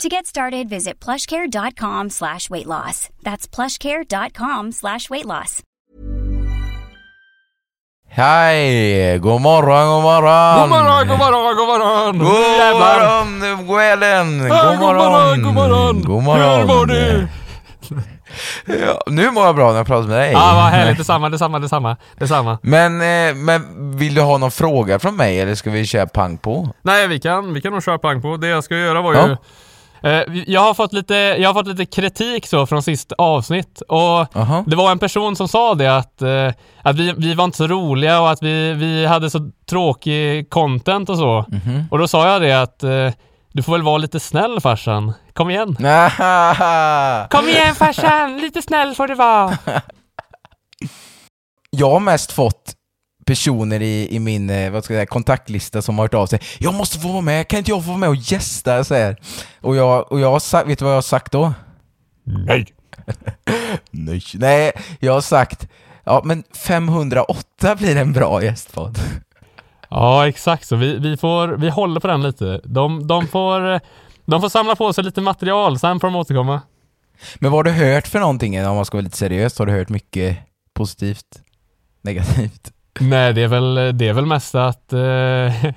To get started, visit plushcare.com slash weight loss. That's plushcare.com slash weight loss. Hej! God morgon, god morgon! God morgon, god morgon, god morgon! God morgon, Gwelen! God morgon! god morgon! God morgon! Hur mår du? Ja, nu mår jag bra när jag pratar med dig. Ja, vad härligt. Detsamma, detsamma, detsamma. Detsamma. Men, eh, men vill du ha någon fråga från mig eller ska vi köra pang på? Nej, vi kan, vi kan nog köra pang på. Det jag ska göra var Ja. ju... jag, har fått lite, jag har fått lite kritik så från sist avsnitt och Jaha. det var en person som sa det att, eh, att vi, vi var inte så roliga och att vi, vi hade så tråkig content och så. Mhm. Och då sa jag det att eh, du får väl vara lite snäll farsan. Kom igen. Kom igen farsan, lite snäll får du vara. Jag har mest fått personer i, i min eh, vad ska jag säga, kontaktlista som har hört av sig. Jag måste få vara med, kan inte jag få vara med och gästa? Så här. Och jag, och jag har sagt, vet du vad jag har sagt då? Nej. Nej. Nej, jag har sagt Ja men 508 blir en bra gästpodd. Ja, exakt så. Vi, vi, får, vi håller på den lite. De, de, får, de får samla på sig lite material, sen får de återkomma. Men vad har du hört för någonting om man ska vara lite seriös? Har du hört mycket positivt? Negativt? Nej, det är väl, det är väl mest att... Eh,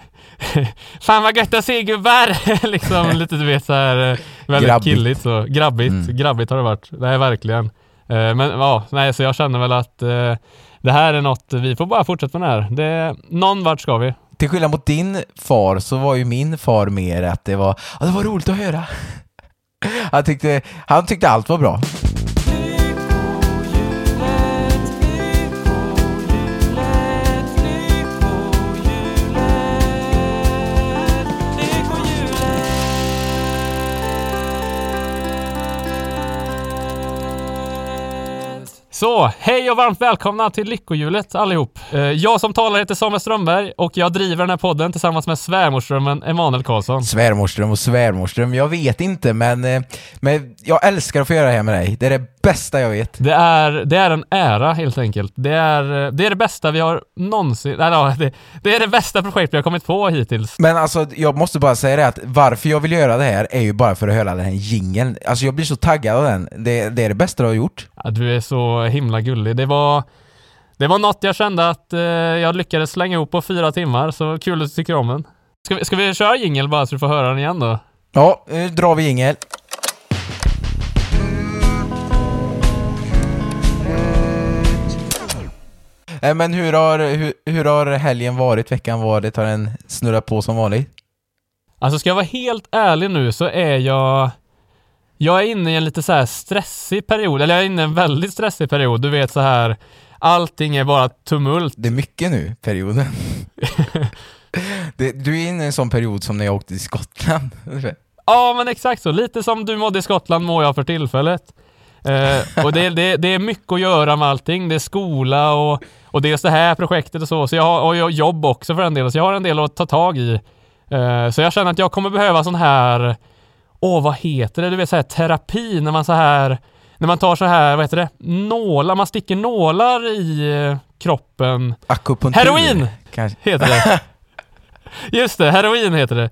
Fan vad gött att se gubbar! liksom lite du vet så här eh, väldigt Grabbigt. killigt så. Grabbigt. Mm. Grabbigt har det varit. Nej, verkligen. Eh, men ja, nej, så jag känner väl att eh, det här är något, vi får bara fortsätta med det här. Det, någon vart ska vi. Till skillnad mot din far så var ju min far mer att det var, ja, det var roligt att höra. Han tyckte, han tyckte allt var bra. Så, hej och varmt välkomna till Lyckohjulet allihop. Eh, jag som talar heter Samuel Strömberg och jag driver den här podden tillsammans med svärmorsdrömmen Emanuel Karlsson. Svärmorström och svärmorström, jag vet inte men, eh, men jag älskar att få göra det här med dig. Det är det bästa jag vet. Det är, det är en ära helt enkelt. Det är, det är det bästa vi har någonsin... Nej, ja, det, det är det bästa projekt vi har kommit på hittills. Men alltså, jag måste bara säga det att varför jag vill göra det här är ju bara för att höra den här jingeln. Alltså jag blir så taggad av den. Det, det är det bästa du har gjort. Ja, du är så himla gullig. Det var... Det var något jag kände att eh, jag lyckades slänga ihop på fyra timmar, så kul att du tycker om den. Ska vi, ska vi köra jingel bara så du får höra den igen då? Ja, nu drar vi jingel. Eh, Men hur har, hur, hur har helgen varit, veckan varit? Har den snurrat på som vanligt? Alltså ska jag vara helt ärlig nu så är jag... Jag är inne i en lite så här stressig period, eller jag är inne i en väldigt stressig period. Du vet så här... Allting är bara tumult. Det är mycket nu, perioden. det, du är inne i en sån period som när jag åkte till Skottland. Ja men exakt så, lite som du mådde i Skottland mår jag för tillfället. Eh, och det, det, det är mycket att göra med allting. Det är skola och, och det är just det här projektet och så. Så jag har och jag jobb också för en del, så jag har en del att ta tag i. Eh, så jag känner att jag kommer behöva sån här, åh vad heter det, du vet så här terapi när man så här, när man tar så här, vad heter det, nålar, man sticker nålar i eh, kroppen. Akupunktur. Heroin! Kanske. Heter det. Just det, heroin heter det.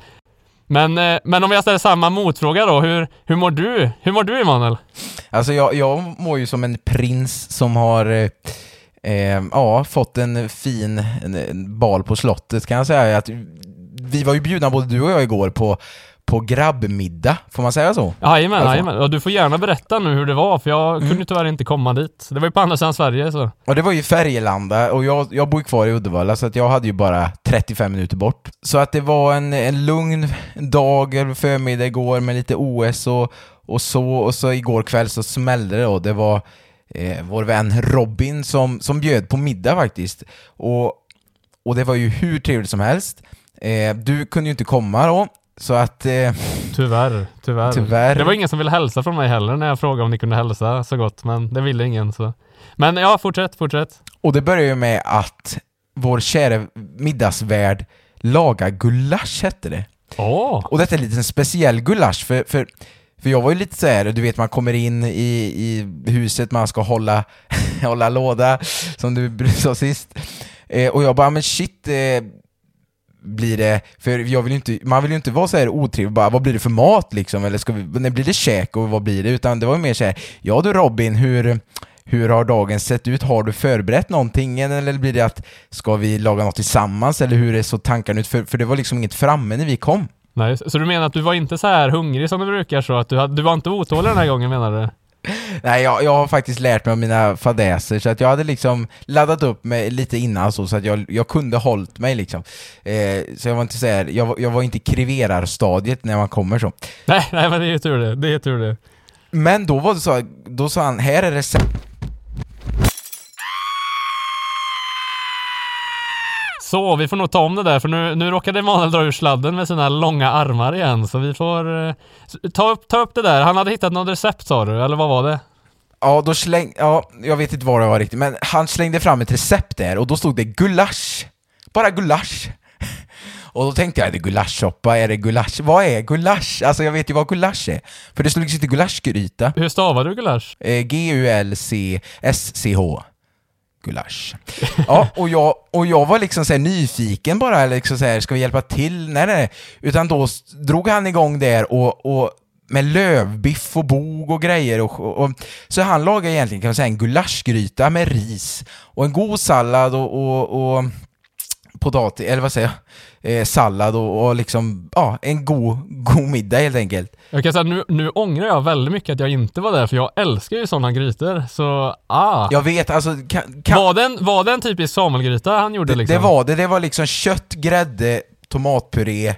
Men, eh, men om jag ställer samma motfråga då, hur, hur mår du? Hur mår du Emanuel? Alltså jag, jag mår ju som en prins som har eh, ja, fått en fin en, bal på slottet kan jag säga. Att vi var ju bjudna både du och jag igår på, på grabbmiddag, får man säga så? Jajamän, Alltså. jajamän. Och du får gärna berätta nu hur det var, för jag kunde ju tyvärr inte komma dit. Det var ju på andra sidan Sverige så. Och det var ju Färgelanda och jag, jag bor kvar i Uddevalla så att jag hade ju bara 35 minuter bort. Så att det var en, en lugn dag, eller förmiddag igår med lite OS och, och så, och så igår kväll så smällde det då. Det var eh, vår vän Robin som, som bjöd på middag faktiskt. Och, och det var ju hur trevligt som helst. Eh, du kunde ju inte komma då, så att... Eh, Tyvärr, tyvärr. Tyvärr. Det var ingen som ville hälsa från mig heller när jag frågade om ni kunde hälsa så gott, men det ville ingen så. Men ja, fortsätt, fortsätt. Och det börjar ju med att vår kära middagsvärd lagar gulasch, hette det. Åh! Och detta är lite en speciell gulasch, för, för, för jag var ju lite så här, du vet man kommer in i, i huset, man ska hålla, hålla låda, som du sa sist. Eh, och jag bara, men shit, eh, blir det, för jag vill ju inte, man vill ju inte vara så här otrevlig, bara vad blir det för mat liksom, eller ska vi, när blir det käk och vad blir det? Utan det var mer så här, ja du Robin, hur, hur har dagen sett ut? Har du förberett någonting? Eller blir det att, ska vi laga något tillsammans? Eller hur är så tankarna ut? För, för det var liksom inget framme när vi kom. Nej, så du menar att du var inte så här hungrig som du brukar så att du, hade, du var inte otålig den här gången menar du? Nej, jag, jag har faktiskt lärt mig av mina fadäser, så att jag hade liksom laddat upp mig lite innan så, så att jag, jag kunde hållit mig liksom. Eh, så jag var inte så här, jag, jag var inte i kriverarstadiet när man kommer så. Nej, nej men det är ju tur det. Det är tur det. Men då var det så, då sa han, här är recept Så, vi får nog ta om det där för nu, nu råkade Emanuel dra ur sladden med sina långa armar igen så vi får eh, ta, upp, ta upp det där. Han hade hittat något recept sa du, eller vad var det? Ja, då släng... Ja, jag vet inte vad det var riktigt, men han slängde fram ett recept där och då stod det gulasch. Bara gulasch. Och då tänkte jag, är det gulaschsoppa? Är det gulasch? Vad är gulasch? Alltså jag vet ju vad gulasch är. För det stod liksom inte gulaschgryta. Hur stavar du gulasch? Eh, G-U-L-C-S-C-H. Gulasch. Ja, och jag, och jag var liksom så nyfiken bara, liksom så här, ska vi hjälpa till? Nej, nej, nej. Utan då drog han igång där och, och med lövbiff och bog och grejer. Och, och, och, så han lagade egentligen kan man säga en gulaschgryta med ris och en god sallad och, och, och potatis, eller vad säger jag, eh, sallad och, och liksom, ja, en god, god middag helt enkelt. Jag kan säga nu, nu ångrar jag väldigt mycket att jag inte var där för jag älskar ju sådana grytor. Så, ah. Jag vet, alltså, kan, kan, Var, den, var det en typisk Samuelgryta han gjorde det, liksom? det var det, det var liksom kött, grädde, tomatpuré,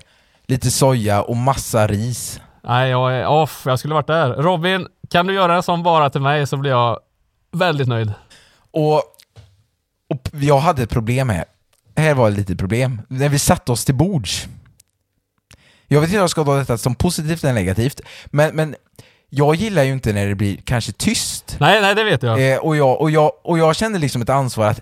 lite soja och massa ris. Nej, jag är off. Jag skulle varit där. Robin, kan du göra en sån bara till mig så blir jag väldigt nöjd. Och, och jag hade ett problem här. Här var ett litet problem. När vi satte oss till bords. Jag vet inte om jag ska ta detta som positivt eller negativt, men, men jag gillar ju inte när det blir kanske tyst. Nej, nej, det vet jag. Eh, och, jag, och, jag, och jag kände liksom ett ansvar att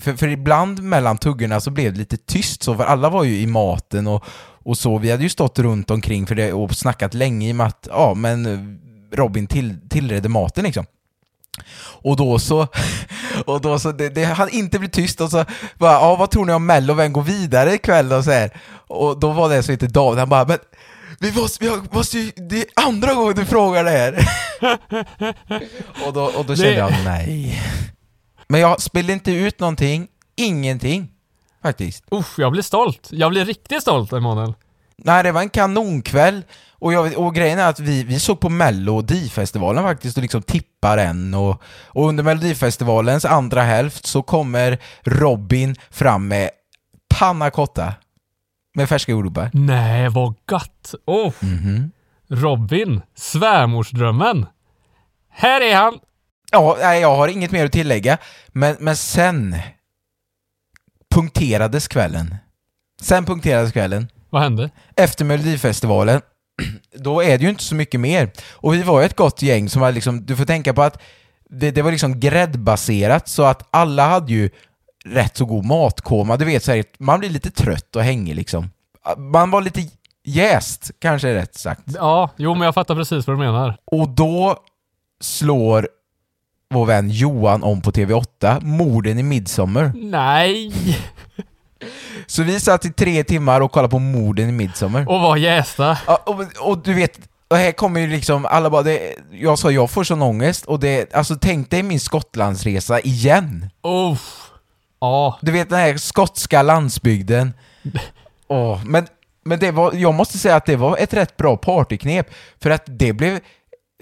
för, för ibland mellan tuggorna så blev det lite tyst så, för alla var ju i maten och, och så. Vi hade ju stått runt omkring för det och snackat länge i och med att, ja men Robin till, tillredde maten liksom. Och då så, och då så, det, det hade inte blivit tyst och så bara, ja vad tror ni om Mello, vem går vidare ikväll och så här. Och då var det så inte David, han bara, men vi måste, vi måste ju, det är andra gången du frågar det här. och då, och då kände Det- jag, nej. Men jag spelade inte ut någonting, ingenting. Faktiskt. Usch, jag blir stolt. Jag blir riktigt stolt, Emanuel. Nej, det var en kanonkväll. Och, jag, och grejen är att vi, vi såg på Melodifestivalen faktiskt och liksom tippar den och, och under Melodifestivalens andra hälft så kommer Robin fram med panna cotta med färska jordgubbar. Nej, vad gott. Oh, Mhm. Robin, svärmorsdrömmen. Här är han. Ja, nej, jag har inget mer att tillägga, men, men sen punkterades kvällen. Sen punkterades kvällen. Vad hände? efter Melodifestivalen, då är det ju inte så mycket mer. Och vi var ju ett gott gäng som var liksom, du får tänka på att det, det var liksom gräddbaserat så att alla hade ju rätt så god matkoma. Du vet, så här, man blir lite trött och hängig liksom. Man var lite jäst, kanske är rätt sagt. Ja, jo men jag fattar precis vad du menar. Och då slår vår vän Johan om på TV8, morden i Midsommar. Nej! Så vi satt i tre timmar och kollade på morden i Midsommar. Och var jästa. Ja, och, och du vet, och här kommer ju liksom, alla bara, det, jag sa jag får sån ångest och det, alltså tänk dig min Skottlandsresa igen. Uff. Ja. Du vet den här skotska landsbygden. Åh, men, men det var, jag måste säga att det var ett rätt bra partyknep, för att det blev,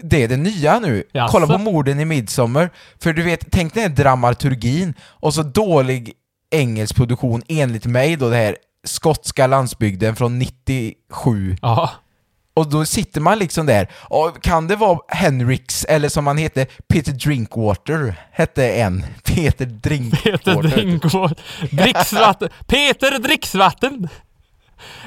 det är det nya nu. Jaså? Kolla på morden i Midsommar. För du vet, tänk den här dramaturgin och så dålig engelsk produktion enligt mig då, det här skotska landsbygden från 97. Ja. Och då sitter man liksom där, och kan det vara Henriks, eller som han hette, Peter Drinkwater, hette en. Peter Drinkwater. Peter Drinkwater. Dricksvatten. Peter Dricksvatten!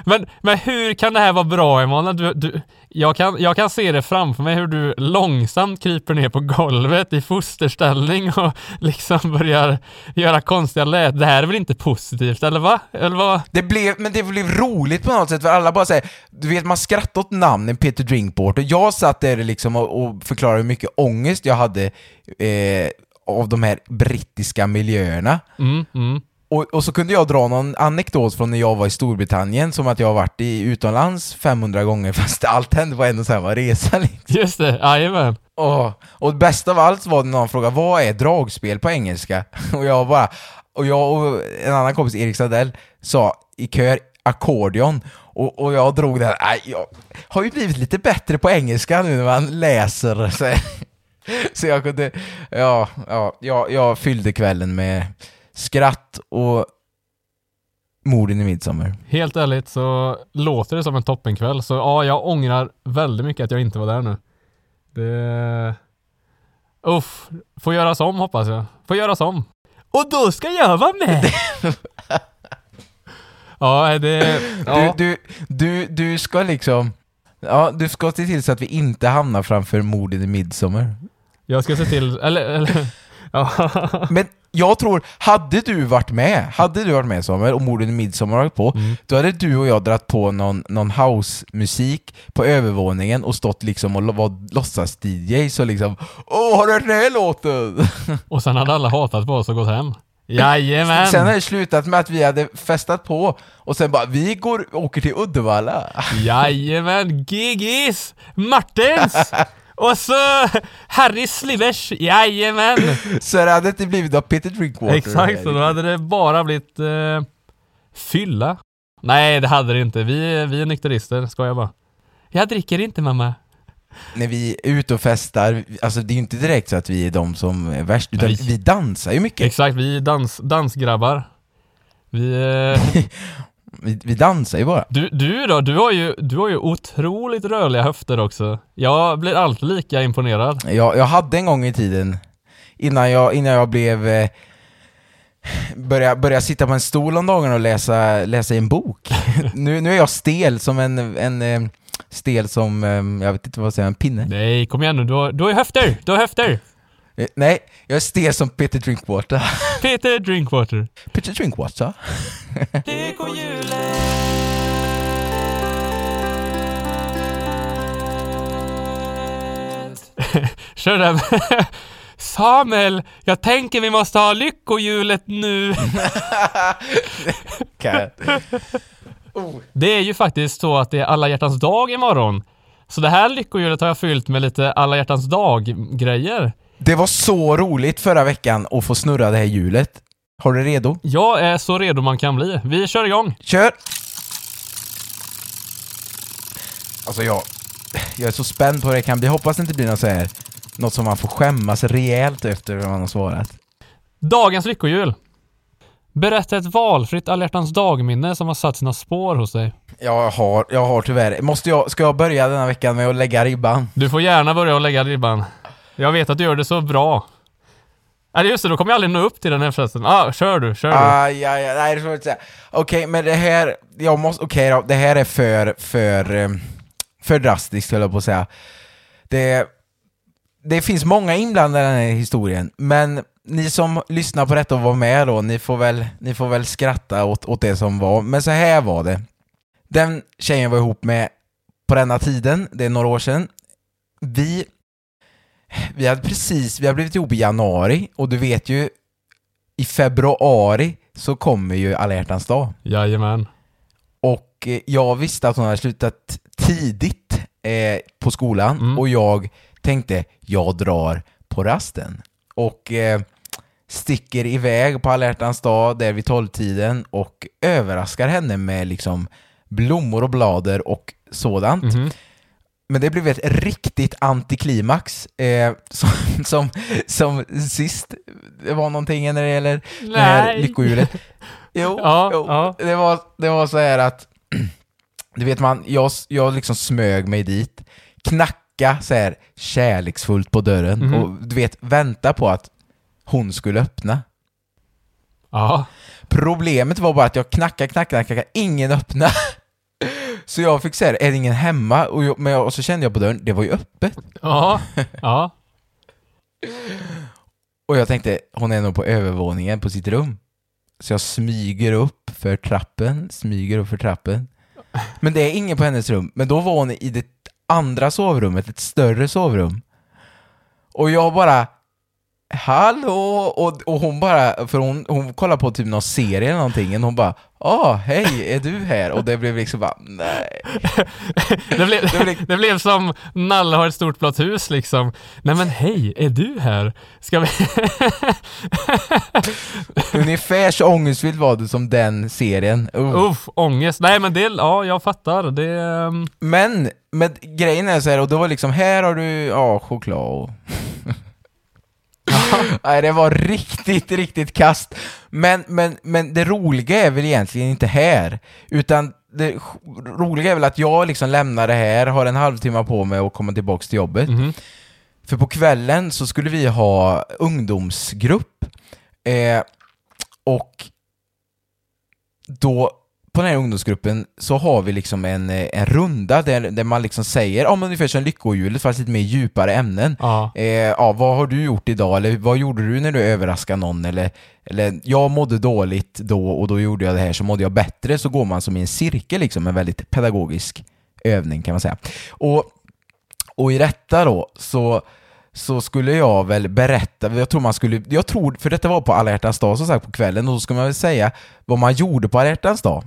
Men, men hur kan det här vara bra Emanuel? Du, du, Jag kan, jag kan se det framför mig hur du långsamt kryper ner på golvet i fosterställning och liksom börjar göra konstiga lät. Det här är väl inte positivt, eller va? Eller vad? Det blev, men det blev roligt på något sätt, för alla bara säger, du vet man skrattar åt namnen Peter Drinkwater. Jag satt där liksom och, och förklarade hur mycket ångest jag hade eh, av de här brittiska miljöerna. Mm, mm. Och, och så kunde jag dra någon anekdot från när jag var i Storbritannien, som att jag har varit i utomlands 500 gånger, fast allt hände på en och samma resa liksom. Just det, jajamän. Åh, och bäst av allt var när någon frågade vad är dragspel på engelska? Och jag bara, och jag och en annan kompis, Erik Sadell, sa i kör ackordion. Och, och jag drog den, nej, jag har ju blivit lite bättre på engelska nu när man läser. Så, så jag kunde, ja, ja, jag, jag fyllde kvällen med skratt och morden i midsommar. Helt ärligt så låter det som en toppenkväll. Så ja, jag ångrar väldigt mycket att jag inte var där nu. Det... Uff, får göras om hoppas jag. Får göras om. Och då ska jag vara med! ja, det... Ja. Du, du, du, du ska liksom, ja, du ska se till så att vi inte hamnar framför morden i midsommar. Jag ska se till, eller... eller. Men jag tror, hade du varit med, hade du varit med Samuel och morden i midsommar varit på, Mm. då hade du och jag dragit på någon, någon housemusik på övervåningen och stått liksom och var låtsas-DJ så liksom Åh, har du hört den här låten? Och sen hade alla hatat på oss och gått hem. Jajamän! Sen hade det slutat med att vi hade festat på och sen bara, vi går, åker till Uddevalla. Jajamän! Gigis! Martins! Och så Harry Slivers! Jajamän! Så det hade inte blivit av Peter Drinkwater. Exakt, så då hade det bara blivit eh, fylla. Nej, det hade det inte. Vi, vi är nykterister, ska jag bara. Jag dricker inte mamma. När vi är ute och festar, alltså det är ju inte direkt så att vi är de som är värst, utan Nej. vi dansar ju mycket. Exakt, vi är dans, dansgrabbar. Vi, eh, Vi, vi dansar ju bara. du, du då? Du har, ju, du har ju otroligt rörliga höfter också. Jag blir alltid lika imponerad. Jag, jag hade en gång i tiden, innan jag, innan jag blev eh, började, började sitta på en stol om dagen och läsa, läsa i en bok. nu, nu är jag stel som en, en eh, stel som, eh, jag vet inte vad säger en pinne? Nej, kom igen nu. Du har, du har ju höfter! Du har höfter! Eh, Nej, jag är stel som Peter Drinkwater. Peter Drinkwater. Peter Drinkwater? Kör den. Samuel, jag tänker vi måste ha lyckohjulet nu. Kan- Det är ju faktiskt så att det är alla hjärtans dag imorgon. Så det här lyckohjulet har jag fyllt med lite alla hjärtans dag-grejer. Det var så roligt förra veckan att få snurra det här hjulet. Har du redo? Jag är så redo man kan bli. Vi kör igång. Kör! Alltså jag, jag är så spänd på hur det kan bli. Hoppas det inte blir något så här, något som man får skämmas rejält efter vad man har svarat. Dagens lyckohjul. Berätta ett valfritt alla dagminne som har satt sina spår hos dig. Jag har, jag har tyvärr. Måste jag, ska jag börja denna veckan med att lägga ribban? Du får gärna börja och lägga ribban. Jag vet att du gör det så bra. Eller just det, då kommer jag aldrig nå upp till den här förresten. Ah, kör du, kör du. Ah, ja, ja, nej det får jag inte säga. Okej, men det här, jag måste, okej då, det här är för, för, eh, för drastiskt höll jag på att säga. Det, det finns många inblandade i den här historien, men ni som lyssnar på detta och var med då, ni får väl, ni får väl skratta åt, åt det som var. Men så här var det. Den tjejen jag var ihop med på denna tiden, det är några år sedan, vi, vi hade precis, vi har blivit ihop i januari och du vet ju, i februari så kommer ju alla hjärtans dag. Jajamän. Och eh, jag visste att hon hade slutat tidigt eh, på skolan Mm. och jag tänkte, jag drar på rasten. Och eh, sticker iväg på alla hjärtans dag där vid tolvtiden och överraskar henne med liksom blommor och blader och sådant. Mhm. Men det blev ett riktigt antiklimax eh, som, som, som sist det var någonting när det gäller det här Nej. lyckohjulet. Jo, Ja, jo. ja. Det, var, det var så här att, du vet man, jag, jag liksom smög mig dit, knacka så här kärleksfullt på dörren Mhm. och du vet, vänta på att hon skulle öppna. Ja. Problemet var bara att jag knackade, knackade, knackade, ingen öppnade. Så jag fick säga är det ingen hemma? Och, jag, men jag, och så kände jag på dörren, det var ju öppet. Ja, ja. Och jag tänkte, hon är nog på övervåningen på sitt rum. Så jag smyger upp för trappen, smyger upp för trappen. Men det är ingen på hennes rum. Men då var hon i det andra sovrummet, ett större sovrum. Och jag bara, hallå! Och, och hon bara, för hon, hon kollar på typ någon serie eller någonting, och hon bara, ah, hej, är du här? Och det blev liksom bara, nej. Det blev, det blev som Nalle har ett stort blått hus liksom. Nej men hej, är du här? Ska vi... Ungefär så ångestfyllt var det som den serien. Uh. Uff, ångest. Nej men det, ja jag fattar. Det... ehm, Men, men grejen är så här, och det var liksom, här har du, ja, choklad och... Nej, det var riktigt, riktigt kast. Men, men, men det roliga är väl egentligen inte här, utan det roliga är väl att jag liksom lämnar det här, har en halvtimme på mig att komma tillbaks till jobbet. mhm. För på kvällen så skulle vi ha ungdomsgrupp. Eh, och då på den här ungdomsgruppen så har vi liksom en, eh, en runda där, där man liksom säger, ja men ungefär som lyckohjulet fast lite mer djupare ämnen. Ja. Eh, ja, vad har du gjort idag? Eller vad gjorde du när du överraskade någon? Eller, eller jag mådde dåligt då och då gjorde jag det här så mådde jag bättre. Så går man som i en cirkel liksom, en väldigt pedagogisk övning kan man säga. Och, och i detta då så så skulle jag väl berätta, jag tror man skulle, jag tror, för detta var på alla hjärtans dag som sagt på kvällen, och då skulle man väl säga vad man gjorde på alla hjärtans dag.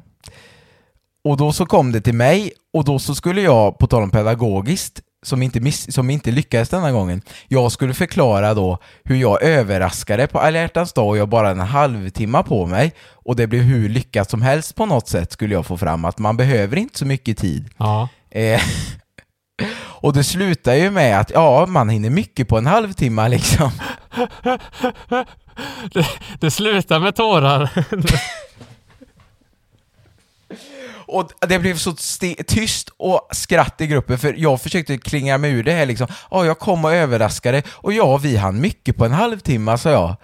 Och då så kom det till mig, och då så skulle jag, på tal om pedagogiskt, som inte, miss, som inte lyckades denna gången, jag skulle förklara då hur jag överraskade på alla hjärtans dag och jag bara en halvtimme på mig och det blev hur lyckat som helst på något sätt skulle jag få fram att man behöver inte så mycket tid. Ja. Eh, och det slutar ju med att ja, man hinner mycket på en halvtimme liksom. Det, det slutar med tårar. Och det blev så tyst och skratt i gruppen för jag försökte klinga mig ur det här liksom. Ja, jag kom och överraskade och ja, vi hann mycket på en halvtimme, sa jag.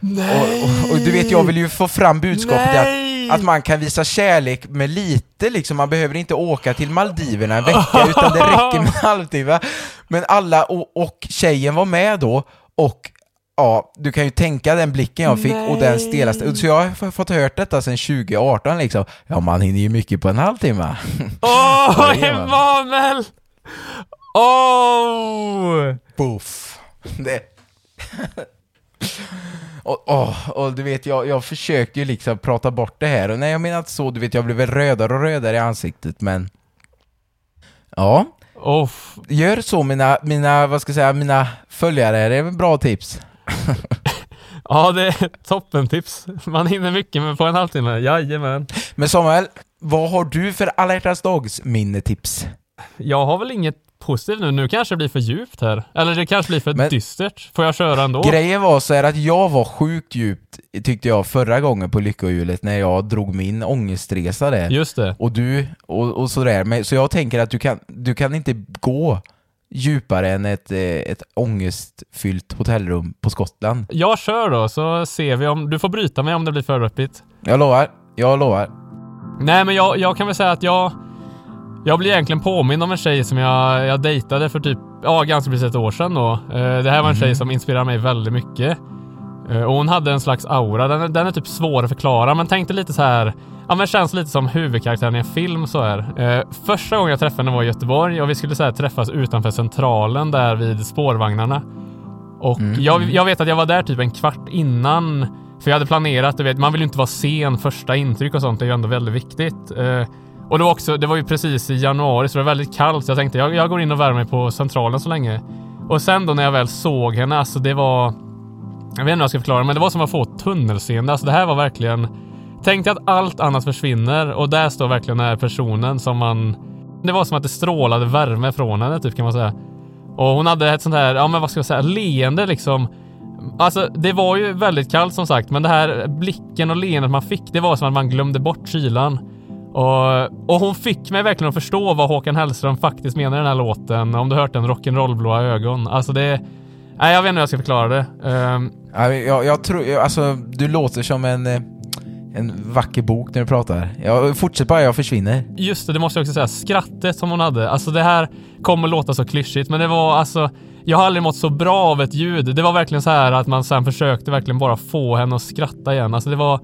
Och, och, och du vet, jag vill ju få fram budskapet Nej! att, att man kan visa kärlek med lite liksom. Man behöver inte åka till Maldiverna en vecka utan det räcker med en halvtimme. Men alla, och, och tjejen var med då och Ja, du kan ju tänka den blicken jag fick och den stelaste. Så jag har fått hört detta sedan 2018 liksom. Ja, man hinner ju mycket på en halvtimme. Åh, Jajamän. Emanuel! Åh! Puff. Det... och, åh, och du vet, jag, jag försökte ju liksom prata bort det här. Och nej, jag menar inte så. Du vet, jag blev väl rödare och rödare i ansiktet, men... Ja, Off. gör så mina, mina, vad ska jag säga, mina följare. Det är väl bra tips. Ja, det är toppentips. Man hinner mycket med på en halvtimme. Jajamän. Men Samuel, vad har du för alla hjärtans dags minnetips? Jag har väl inget positivt nu. Nu kanske det blir för djupt här. Eller det kanske blir för Men- dystert. Får jag köra ändå? Grejen var så här att jag var sjukt djupt, tyckte jag, förra gången på Lyckohjulet när jag drog min ångestresa där. Just det. Och du, och, och sådär. Men, så jag tänker att du kan, du kan inte gå djupare än ett, eh, ett ångestfyllt hotellrum på Skottland. Jag kör då, så ser vi om... Du får bryta mig om det blir för öppigt. Jag lovar, jag lovar. Nej, men jag, jag kan väl säga att jag... Jag blir egentligen påmind om en tjej som jag, jag dejtade för typ, ja ganska precis ett år sedan då. Eh, det här var en tjej som inspirerar mig väldigt mycket. Eh, och hon hade en slags aura, den är, den är typ svår att förklara men tänk dig lite så här. Ja men känns lite som huvudkaraktären i en film så här. Eh, första gången jag träffade henne var i Göteborg och vi skulle så här, träffas utanför centralen där vid spårvagnarna. Och jag, jag vet att jag var där typ en kvart innan. För jag hade planerat, du vet, man vill ju inte vara sen. Första intryck och sånt är ju ändå väldigt viktigt. Eh, och det var också, det var ju precis i januari så det var väldigt kallt. Så jag tänkte jag, jag går in och värmer mig på centralen så länge. Och sen då när jag väl såg henne, alltså det var... Jag vet inte hur jag ska förklara, men det var som att få tunnelseende. Alltså det här var verkligen... Tänk dig att allt annat försvinner och där står verkligen den här personen som man... Det var som att det strålade värme från henne typ kan man säga. Och hon hade ett sånt här, ja men vad ska jag säga, leende liksom. Alltså det var ju väldigt kallt som sagt, men det här blicken och leendet man fick, det var som att man glömde bort kylan. Och, och hon fick mig verkligen att förstå vad Håkan Hellström faktiskt menar i den här låten. Om du hört den, Rock'n'roll-blåa ögon. Alltså det... Nej, jag vet inte hur jag ska förklara det. Um, Jag, jag tror, alltså du låter som en, eh, en vacker bok när du pratar. Jag, fortsätt bara, jag försvinner. Just det, det måste jag också säga. Skrattet som hon hade. Alltså det här kommer låta så klyschigt, men det var alltså... Jag har aldrig mått så bra av ett ljud. Det var verkligen så här att man sen försökte verkligen bara få henne att skratta igen. Alltså det var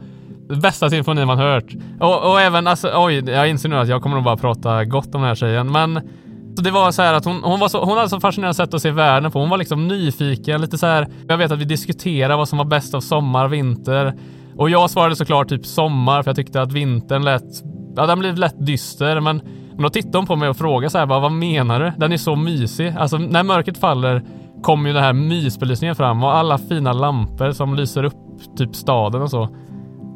bästa symfonin man hört. Och, och även, alltså oj, jag inser nu att jag kommer nog bara prata gott om den här tjejen, men så det var så här att hon, hon, var så, hon hade så fascinerande sätt att se världen på. Hon var liksom nyfiken, lite så här. Jag vet att vi diskuterade vad som var bäst av sommar, vinter. Och jag svarade såklart typ sommar, för jag tyckte att vintern lät... Ja, den blev lätt dyster, men, men då tittade hon på mig och frågade så här, bara, vad menar du? Den är så mysig. Alltså, när mörkret faller kommer ju den här mysbelysningen fram och alla fina lampor som lyser upp typ staden och så.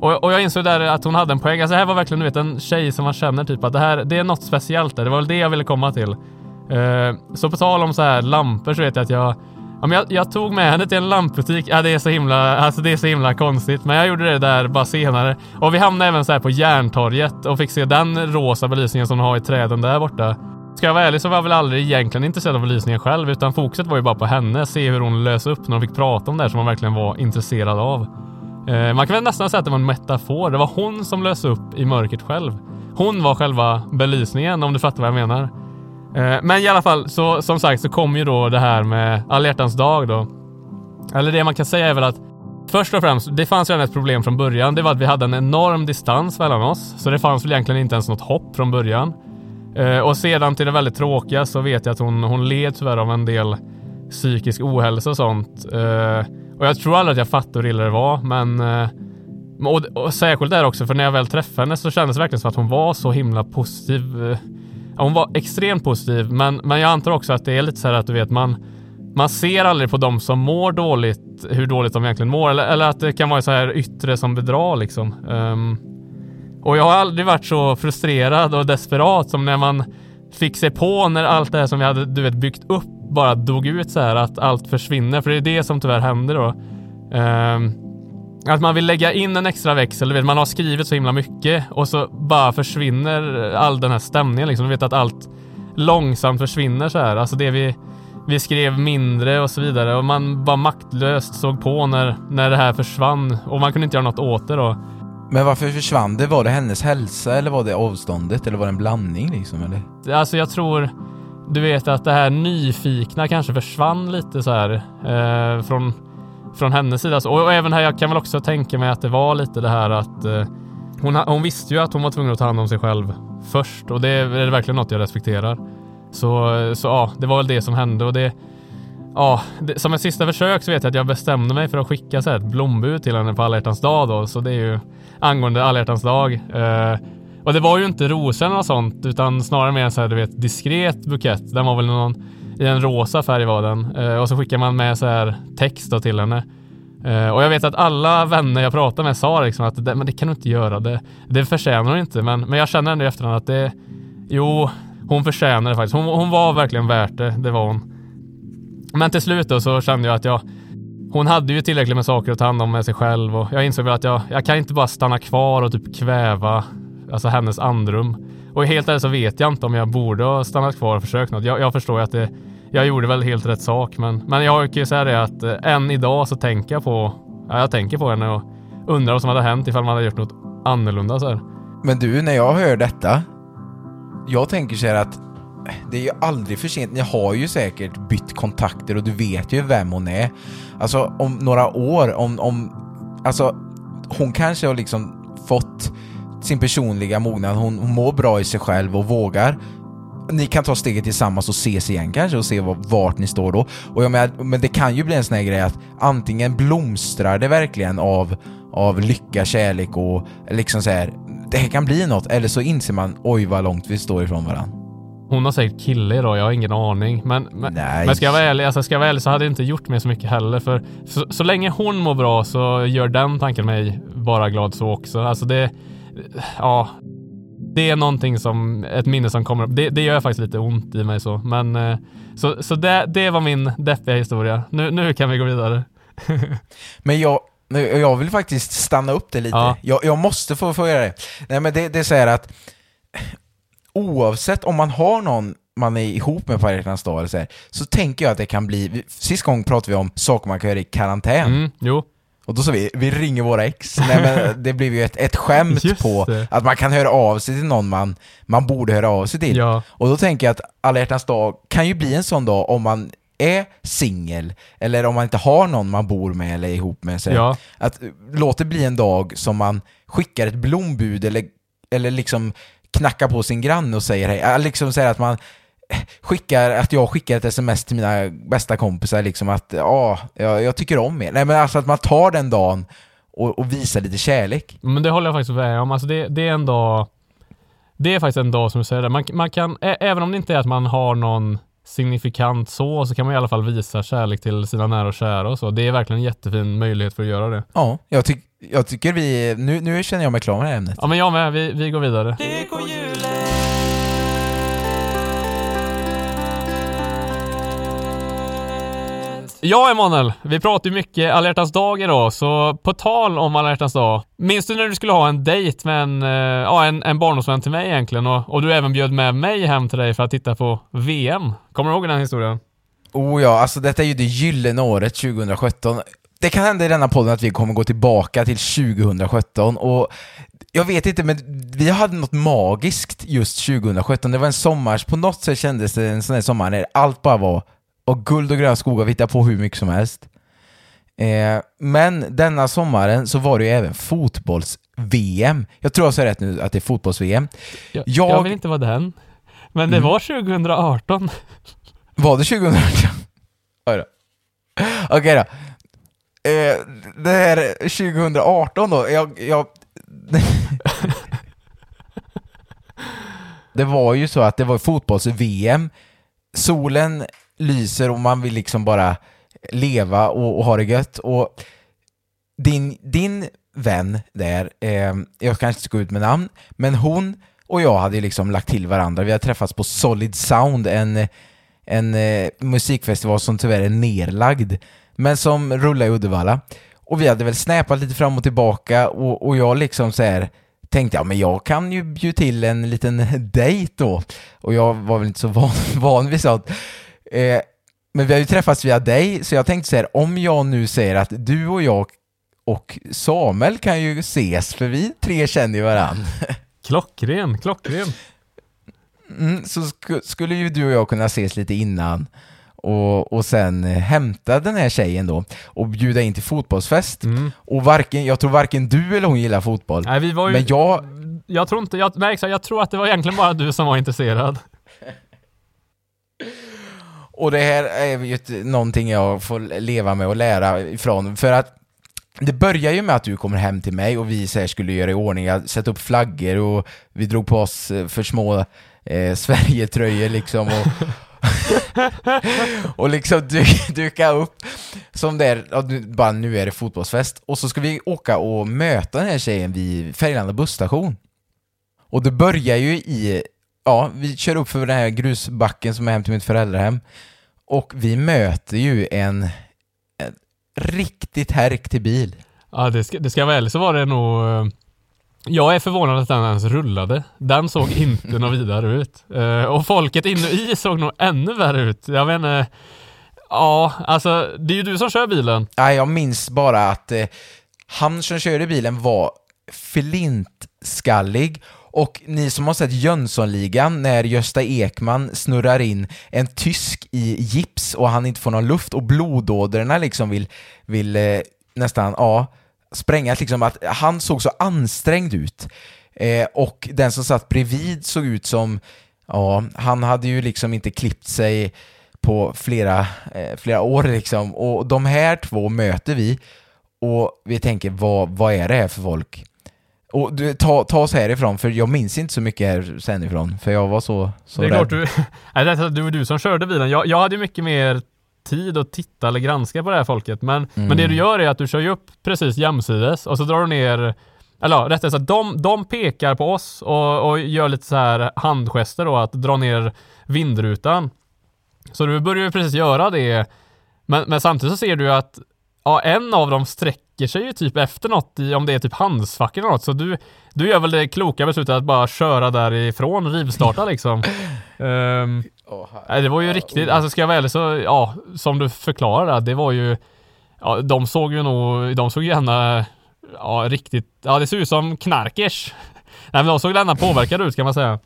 Och, och jag insåg där att hon hade en poäng. Alltså det här var verkligen du vet, en tjej som man känner typ att det här, det är något speciellt där. Det var väl det jag ville komma till. Uh, så på tal om så här lampor så vet jag att jag Ja, men jag, jag, tog med henne till en lampbutik. Ja, det är så himla, alltså det är så himla konstigt. Men jag gjorde det där bara senare. Och vi hamnade även så här på Järntorget och fick se den rosa belysningen som de har i träden där borta. Ska jag vara ärlig så var jag väl aldrig egentligen intresserad av belysningen själv, utan fokuset var ju bara på henne. Se hur hon lös upp när hon fick prata om det som hon verkligen var intresserad av. Eh, man kan väl nästan säga att det var en metafor. Det var hon som löste upp i mörkret själv. Hon var själva belysningen, om du fattar vad jag menar. Eh, men i alla fall, så, som sagt så kom ju då det här med alla hjärtans dag då. Eller det man kan säga är väl att Först och främst, det fanns redan ett problem från början. Det var att vi hade en enorm distans mellan oss. Så det fanns väl egentligen inte ens något hopp från början. Eh, och sedan till det väldigt tråkiga så vet jag att hon, hon led tyvärr av en del psykisk ohälsa och sånt. Eh, och jag tror aldrig att jag fattade hur illa det var, men och, och särskilt där också, för när jag väl träffade henne så kändes det verkligen som att hon var så himla positiv. Hon var extremt positiv, men, men jag antar också att det är lite så här att du vet, man, man ser aldrig på dem som mår dåligt hur dåligt de egentligen mår, eller, eller att det kan vara så här yttre som bedrar liksom. Um, och jag har aldrig varit så frustrerad och desperat som när man fick se på när allt det här som vi hade du vet, byggt upp bara dog ut så här, att allt försvinner. För det är det som tyvärr händer då. Um, att man vill lägga in en extra växel, du vet, man har skrivit så himla mycket och så bara försvinner all den här stämningen liksom. Du vet att allt långsamt försvinner så här. Alltså det vi, vi skrev mindre och så vidare och man bara maktlöst såg på när, när det här försvann och man kunde inte göra något åt det då. Men varför försvann det? Var det hennes hälsa eller var det avståndet eller var det en blandning liksom eller? Alltså jag tror, du vet att det här nyfikna kanske försvann lite så här eh, från, från hennes sida. Och, och, även här, jag kan väl också tänka mig att det var lite det här att eh, hon, hon visste ju att hon var tvungen att ta hand om sig själv först och det är, är verkligen något jag respekterar. Så, så ja, det var väl det som hände och det Ja, det, som ett sista försök så vet jag att jag bestämde mig för att skicka så här ett blombud till henne på alla hjärtans dag då, så det är ju angående alla hjärtans dag. Eh, och det var ju inte rosor och sånt, utan snarare mer så här, du vet, diskret bukett. Den var väl någon i en rosa färg var den. Eh, och så skickar man med så här text då till henne. Eh, och jag vet att alla vänner jag pratade med sa liksom att det, men det kan du inte göra. Det, det förtjänar hon inte. Men, men jag känner ändå i efterhand att det, jo, hon förtjänar det faktiskt. Hon, hon var verkligen värt det. Det var hon. Men till slut då så kände jag att jag hon hade ju tillräckligt med saker att ta hand om med sig själv och jag insåg väl att jag, jag kan inte bara stanna kvar och typ kväva alltså hennes andrum. Och helt ärligt så vet jag inte om jag borde ha stannat kvar och försökt något. Jag, jag förstår ju att det, jag gjorde väl helt rätt sak, men, men jag kan ju säga det att eh, än idag så tänker jag på, ja, jag tänker på henne och undrar vad som hade hänt ifall man hade gjort något annorlunda så här. Men du, när jag hör detta, jag tänker så här att eh, det är ju aldrig för sent. Ni har ju säkert bytt kontakter och du vet ju vem hon är. Alltså om några år, om, om alltså hon kanske har liksom fått sin personliga mognad, hon, hon mår bra i sig själv och vågar ni kan ta steget tillsammans och ses igen kanske och se vart ni står då. Och jag menar, men det kan ju bli en sån här grej att antingen blomstrar det verkligen av, av lycka, kärlek och liksom så här, det här kan bli något, eller så inser man oj vad långt vi står ifrån varandra. Hon har säkert kille idag, jag har ingen aning. Men, men, men ska jag vara ärlig, alltså ska jag vara ärlig så hade det inte gjort mig så mycket heller. För så, så länge hon mår bra så gör den tanken mig bara glad så också. Alltså det, ja, det är någonting som, ett minne som kommer upp. Det, det gör faktiskt lite ont i mig så. Men eh, så, så det, det var min deppiga historia. Nu, nu kan vi gå vidare. men jag, jag vill faktiskt stanna upp det lite. Ja. Jag, jag måste få, få göra det. Nej men det, det är så här att oavsett om man har någon man är ihop med på hjärtans dag eller så, här, så tänker jag att det kan bli, sist gång pratade vi om saker man kan göra i karantän. Mm, jo. Och då sa vi, vi ringer våra ex. Nej men det blev ju ett, ett skämt Just på det. att man kan höra av sig till någon man, man borde höra av sig till. Ja. Och då tänker jag att alla hjärtans dag kan ju bli en sån dag om man är singel, eller om man inte har någon man bor med eller är ihop med. Så Ja. Att eh, låt det bli en dag som man skickar ett blombud eller, eller liksom knackar på sin granne och säger hej. Liksom säger att man skickar, att jag skickar ett sms till mina bästa kompisar liksom att ja, jag, jag tycker om er. Nej men alltså att man tar den dagen och, och visar lite kärlek. Men det håller jag faktiskt med om. Alltså det, det är en dag... Det är faktiskt en dag som du säger det. Man, man kan, ä- även om det inte är att man har någon signifikant så, så kan man i alla fall visa kärlek till sina nära och kära och så. Det är verkligen en jättefin möjlighet för att göra det. Ja, jag, tyck, jag tycker vi, nu, nu känner jag mig klar med det här ämnet. Ja men jag med, vi, vi går vidare. Ja Emanuel, vi pratar ju mycket alla hjärtans dag idag, så på tal om alla hjärtans dag. Minns du när du skulle ha en dejt med en, eh, ja, en, en barndomsvän till mig egentligen och, och du även bjöd med mig hem till dig för att titta på VM? Kommer du ihåg den historien? Oh ja, alltså detta är ju det gyllene året 2017. Det kan hända i denna podden att vi kommer gå tillbaka till 2017 och jag vet inte, men vi hade något magiskt just 2017. Det var en sommar, på något sätt kändes det en sån här sommar när allt bara var och guld och gröna skogar, vi hittade på hur mycket som helst. Eh, men denna sommaren så var det ju även fotbolls-VM. Jag tror jag säger rätt nu att det är fotbolls-VM. Jag, Jag- jag vill inte vara den. Men det Mm. var 2018. Var det 2018? Oj då. Okej då. Eh, det här 2018 då, jag... jag det var ju så att det var fotbolls-VM. Solen lyser och man vill liksom bara leva och, och ha det gött. Och din, din vän där, eh, jag kanske inte ska gå ut med namn, men hon och jag hade liksom lagt till varandra. Vi har träffats på Solid Sound, en, en eh, musikfestival som tyvärr är nerlagd, men som rullar i Uddevalla. Och vi hade väl snäpat lite fram och tillbaka och, och jag liksom så här tänkte, ja men jag kan ju bjuda till en liten dejt då. Och jag var väl inte så van, van vid sånt. Eh, men vi har ju träffats via dig, så jag tänkte så här, om jag nu säger att du och jag och Samuel kan ju ses, för vi tre känner ju varann. Klockren, klockren. Mm, så sk- skulle ju du och jag kunna ses lite innan och, och sen hämta den här tjejen då och bjuda in till fotbollsfest. Mm. Och varken, jag tror varken du eller hon gillar fotboll. Nej, vi var ju... Men jag, Jag tror inte, jag, nej, jag tror att det var egentligen bara du som var intresserad och det här är ju ett, någonting jag får leva med och lära ifrån, för att det börjar ju med att du kommer hem till mig och vi så här skulle göra i ordning, jag sätta upp flaggor och vi drog på oss eh, för små eh, Sverigetröjor liksom och, och liksom du, duka upp som där, ja, nu- bara nu är det fotbollsfest. Och så ska vi åka och möta den här tjejen vid Färgelanda busstation. Och det börjar ju i, ja, vi kör upp för den här grusbacken som är hem till mitt föräldrahem och vi möter ju en, en riktigt härktig bil. Ja, det ska, det ska väl så var det nog... eh, Jag är förvånad att den ens rullade. Den såg inte något vidare ut. Eh, och folket inne i såg nog ännu värre ut. Jag inte... Ja, alltså det är ju du som kör bilen. Nej, jag minns bara att eh, han som körde bilen var flintskallig och ni som har sett Jönssonligan när Gösta Ekman snurrar in en tysk i gips och han inte får någon luft och blodådrorna liksom vill, vill eh, nästan, ja, sprängas liksom att han såg så ansträngd ut. Eh, och den som satt bredvid såg ut som, ja, han hade ju liksom inte klippt sig på flera, eh, flera år liksom. Och de här två möter vi och vi tänker, vad, vad är det här för folk? Och du, ta, ta oss härifrån, för jag minns inte så mycket här sen ifrån, för jag var så, så det är rädd. klart du... Nej, det är du, som körde bilen. Jag, jag hade mycket mer tid att titta eller granska på det här folket. Men, men Mm. det du gör är att du kör ju upp precis jämsides och så drar du ner eller ja, rättare sagt, de, de pekar på oss och, och gör lite så här handgester då, att dra ner vindrutan. Så du börjar ju precis göra det. Men, men samtidigt så ser du att ja, en av dem sträcker sig ju typ efter något i, om det är typ handsfack eller något. Så du, du gör väl det kloka beslutet att bara köra därifrån, rivstarta liksom. Åh, här- Nej, det var ju riktigt, alltså ska jag vara ärlig så, ja, som du förklarade, det var ju ja, de såg ju nog, de såg gärna, ja riktigt, ja det ser ut som knarkers. Nej men de såg gärna påverkade ut kan man säga.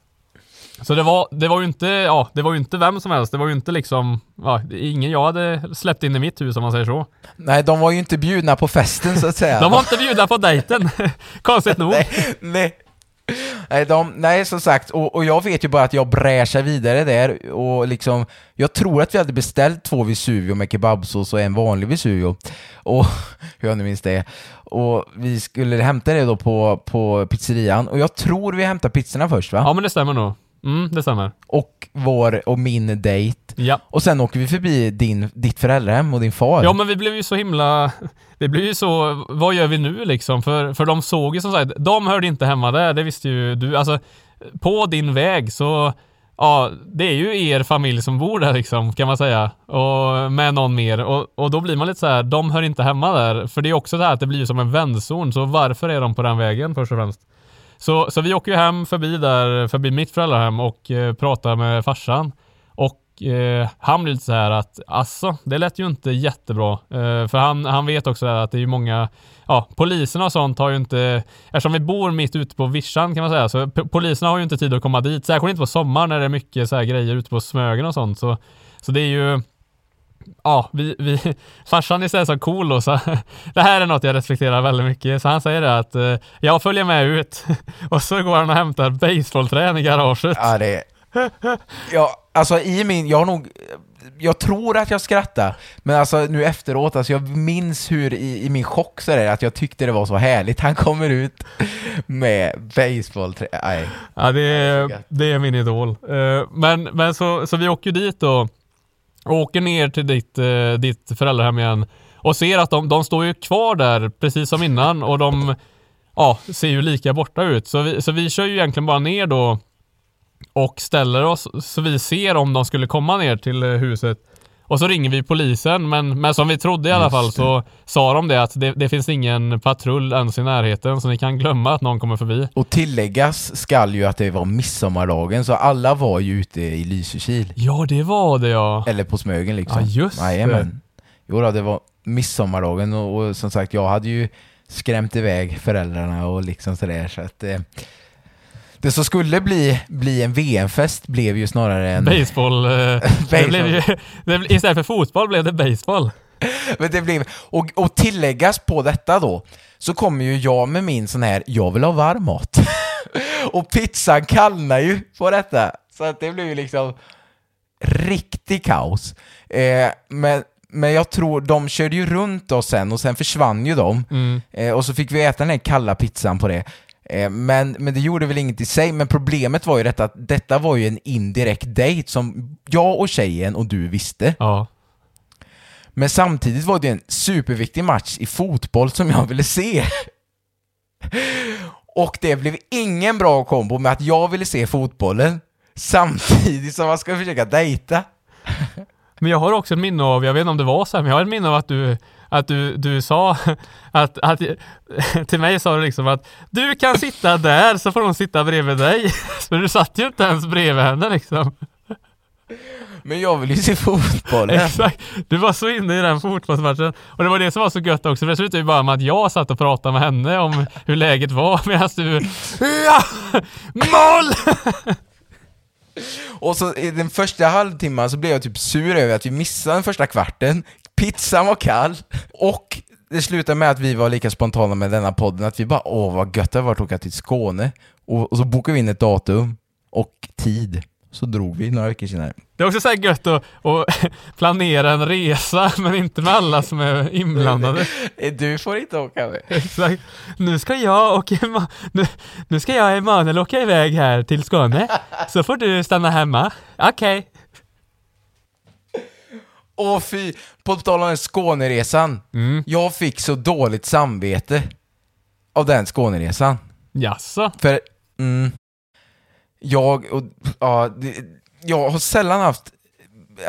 Så det var, det var ju inte, ja, det var ju inte vem som helst. Det var ju inte liksom, ja, ingen jag hade släppt in i mitt hus om man säger så. Nej, de var ju inte bjudna på festen så att säga. De var inte bjudna på dejten. Konstigt nog. nej, nej. Nej, de, nej, som sagt, och, och jag vet ju bara att jag bräschar vidare där och liksom, jag tror att vi hade beställt två Vesuvio med kebabsås och en vanlig Vesuvio, och hur jag nu minns det. Och vi skulle hämta det då på, på pizzerian, och jag tror vi hämtar pizzorna först va? Ja men det stämmer nog. Mm, det stämmer. Och vår och min dejt. Ja. Och sen åker vi förbi din, ditt föräldrahem och din far. Ja men vi blev ju så himla... Det blev ju så, vad gör vi nu liksom? För, för de såg ju som sagt, de hörde inte hemma där, det visste ju du. Alltså, på din väg så... Ja, det är ju er familj som bor där liksom, kan man säga. Och med någon mer. Och, och då blir man lite så här, de hör inte hemma där. För det är också så här att det blir som en vändzon, så varför är de på den vägen först och främst? Så, så vi åker ju hem förbi där, förbi mitt föräldrahem och eh, pratar med farsan. Och eh, han blir lite så här att, alltså, det lät ju inte jättebra. Eh, för han, han vet också att det är ju många, ja, poliserna och sånt har ju inte, eftersom vi bor mitt ute på vischan kan man säga, så poliserna har ju inte tid att komma dit. Särskilt inte på sommaren när det är mycket så här grejer ute på Smögen och sånt. Så, så det är ju, ja, vi, vi, farsan är så cool då, så det här är något jag respekterar väldigt mycket. Så han säger det att eh, jag följer med ut och så går han och hämtar baseballträn i garaget. Ja, det Ja, alltså i min, jag har nog, jag tror att jag skrattar, men alltså nu efteråt, alltså jag minns hur i, i min chock så där, att jag tyckte det var så härligt. Han kommer ut med baseballträ, nej. Ja, det är, det är min idol. Eh, men, men så, så vi åker dit då och åker ner till ditt, eh, ditt föräldrahem igen och ser att de, de står ju kvar där precis som innan och de ja, ser ju lika borta ut. Så vi, så vi kör ju egentligen bara ner då och ställer oss så vi ser om de skulle komma ner till eh, huset. Och så ringer vi polisen, men, men som vi trodde i alla fall så sa de det att det, det, finns ingen patrull ens i närheten, så ni kan glömma att någon kommer förbi. Och tilläggas skall ju att det var midsommardagen, så alla var ju ute i Lysekil. Ja, det var det ja. Eller på Smögen liksom. Ja, just Jajamän. det. Jo då, det var midsommardagen och, och, som sagt, jag hade ju skrämt iväg föräldrarna och liksom sådär, så att eh, det som skulle bli, bli en VM-fest blev ju snarare en... Baseball. Eh, det blev ju, det, istället för fotboll blev det baseball. Men det blev, och, och tilläggas på detta då, så kommer ju jag med min sån här, jag vill ha varm mat. och pizzan kallnar ju på detta. Så att det blev ju liksom riktig kaos. Eh, men, men jag tror, de körde ju runt oss sen och sen försvann ju de. Mm. Eh, och så fick vi äta den här kalla pizzan på det. Eh, men, men det gjorde väl inget i sig, men problemet var ju detta att detta var ju en indirekt dejt som jag och tjejen och du visste. Ja. Men samtidigt var det en superviktig match i fotboll som jag ville se. Och det blev ingen bra kombo med att jag ville se fotbollen samtidigt som man ska försöka dejta. Men jag har också ett minne av, jag vet inte om det var så här, men jag har ett minne av att du att du, du sa att, att till mig sa du liksom att du kan sitta där så får hon sitta bredvid dig. Men du satt ju inte ens bredvid henne liksom. Men jag vill ju se fotbollen. Exakt. Du var så inne i den fotbollsmatchen. Och det var det som var så gött också. För det slutade ju bara med att jag satt och pratade med henne om hur läget var medan du... Ja! Mål! Och så i den första halvtimman så blev jag typ sur över att vi missade den första kvarten. Pizzan var kall och det slutade med att vi var lika spontana med denna podden att vi bara åh vad gött det var att åka till Skåne. Och, och så bokade vi in ett datum och tid. Så drog vi några veckor senare. Det är också så här gött att, att planera en resa men inte med alla som är inblandade. Du får inte åka med. Exakt. Nu ska jag och nu, nu ska jag och Emanuel åka iväg här till Skåne. Så får du stanna hemma. Okej. Okay. Åh fy, på tal om Skåneresan. Mm. Jag fick så dåligt samvete av den Skåneresan. Jaså? För, mm, jag, och, ja, det, jag har sällan haft,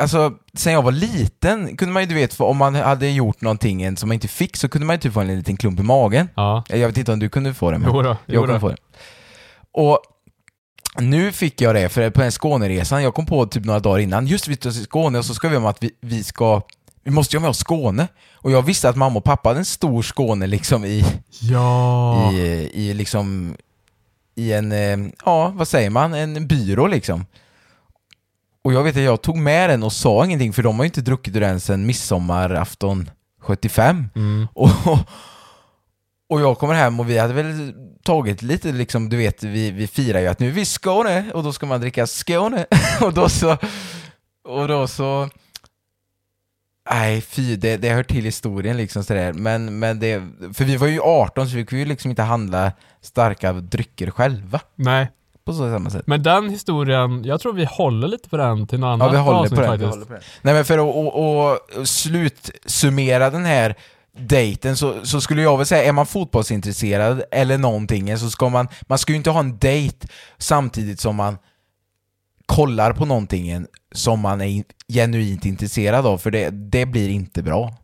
alltså sen jag var liten kunde man ju du vet, om man hade gjort någonting som man inte fick så kunde man ju typ få en liten klump i magen. Ja. Jag vet inte om du kunde få det, men jo då, jo jag kunde få det. Och nu fick jag det, för på den Skåneresan, jag kom på typ några dagar innan, just vi ska till Skåne och så ska vi om att vi, vi ska vi måste ju ha med oss Skåne. Och jag visste att mamma och pappa hade en stor Skåne liksom i, Ja. i, i liksom i en, eh, ja vad säger man, en byrå liksom. Och jag vet att jag tog med den och sa ingenting för de har ju inte druckit ur den sedan midsommarafton 75. Mm. Och, och jag kommer hem och vi hade väl tagit lite liksom, du vet, vi, vi firar ju att nu är vi i Skåne och då ska man dricka Skåne. och då så, och då så, nej fy, det, det hör till historien liksom sådär. Men, men det, för vi var ju 18 så vi kunde ju liksom inte handla starka drycker själva Nej, på så samma sätt. men den historien, jag tror vi håller lite på den till något annat Ja, vi håller, avsnitt på den, vi faktiskt. håller på den. Nej men för att och, och slutsummera den här dejten så, så skulle jag väl säga, är man fotbollsintresserad eller någonting så ska man, man ska ju inte ha en dejt samtidigt som man kollar på någonting som man är in- genuint intresserad av, för det, det blir inte bra.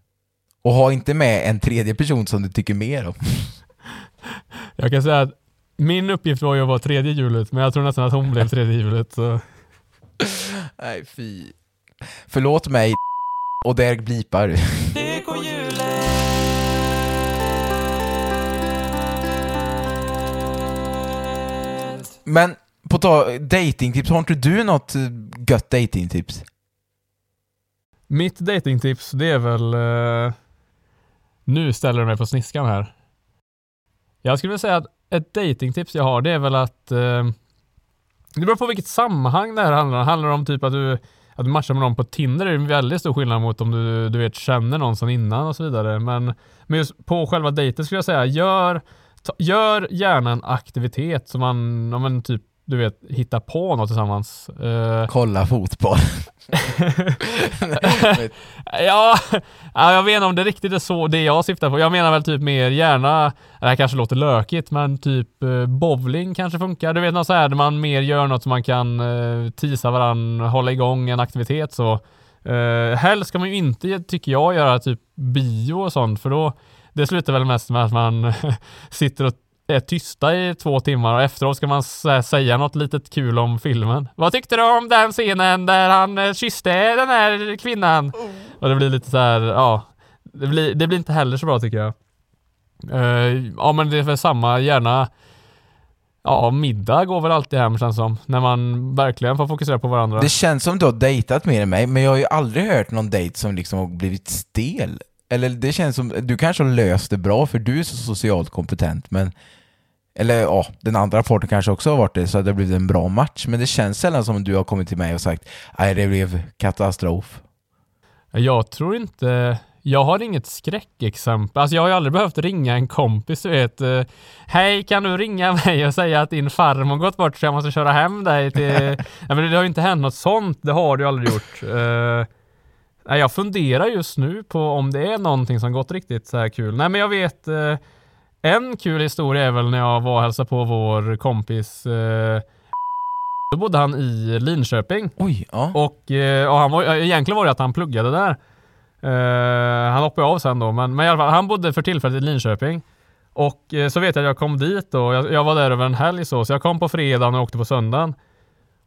Och ha inte med en tredje person som du tycker mer om. Jag kan säga att min uppgift var ju att vara tredje hjulet, men jag tror nästan att hon blev tredje hjulet. Så. Nej fy. Förlåt mig och där blipar du. Men på tal datingtips, har inte du något eh, gött datingtips? Mitt datingtips det är väl... Eh, nu ställer du mig på sniskan här. Jag skulle vilja säga att ett datingtips jag har det är väl att... Eh, det beror på vilket sammanhang det här handlar om. Handlar det om typ att du, att du matchar med någon på Tinder är det en väldigt stor skillnad mot om du, du vet, känner någon sedan innan och så vidare. Men, men just på själva dejten skulle jag säga, gör, gör gärna en aktivitet som man, om man typ, du vet, hittar på något tillsammans. Eh, Kolla fotboll. Ja, ja, jag vet inte om det riktigt är så det jag syftar på. Jag menar väl typ mer gärna, det här kanske låter lökigt, men typ eh, bowling kanske funkar. Du vet något så här där man mer gör något som man kan eh, tisa varann, hålla igång en aktivitet så. Eh, helst ska man ju inte, tycker jag, göra typ bio och sånt, för då det slutar väl mest med att man sitter och är tysta i två timmar och efteråt ska man sä- säga något litet kul om filmen. Vad tyckte du om den scenen där han eh, kysste den här kvinnan? Och det blir lite så här, ja. Det blir, det blir inte heller så bra tycker jag. Eh, ja men det är väl samma, gärna Ja, middag går väl alltid hem känns som. När man verkligen får fokusera på varandra. Det känns som du har dejtat mer än mig, men jag har ju aldrig hört någon dejt som liksom har blivit stel. Eller det känns som, du kanske har löst det bra för du är så socialt kompetent, men eller ja, den andra parten kanske också har varit det, så att det har blivit en bra match. Men det känns sällan som du har kommit till mig och sagt nej det blev katastrof. Jag tror inte... Jag har inget skräckexempel. Alltså jag har ju aldrig behövt ringa en kompis, du vet. eh, Hej, kan du ringa mig och säga att din farmor gått bort så jag måste köra hem dig till... Nej, men det har ju inte hänt något sånt. Det har du aldrig gjort. Eh, nej, jag funderar just nu på om det är någonting som gått riktigt så här kul. Nej, men jag vet... eh, En kul historia är väl när jag var och hälsade på vår kompis eh, Då bodde han i Linköping. Oj, ja. Och, eh, och han var, egentligen var det att han pluggade där. Eh, han hoppade av sen då, men, men i alla fall, han bodde för tillfället i Linköping. Och eh, så vet jag att jag kom dit då, jag, jag var där över en helg så, så jag kom på fredagen och åkte på söndagen.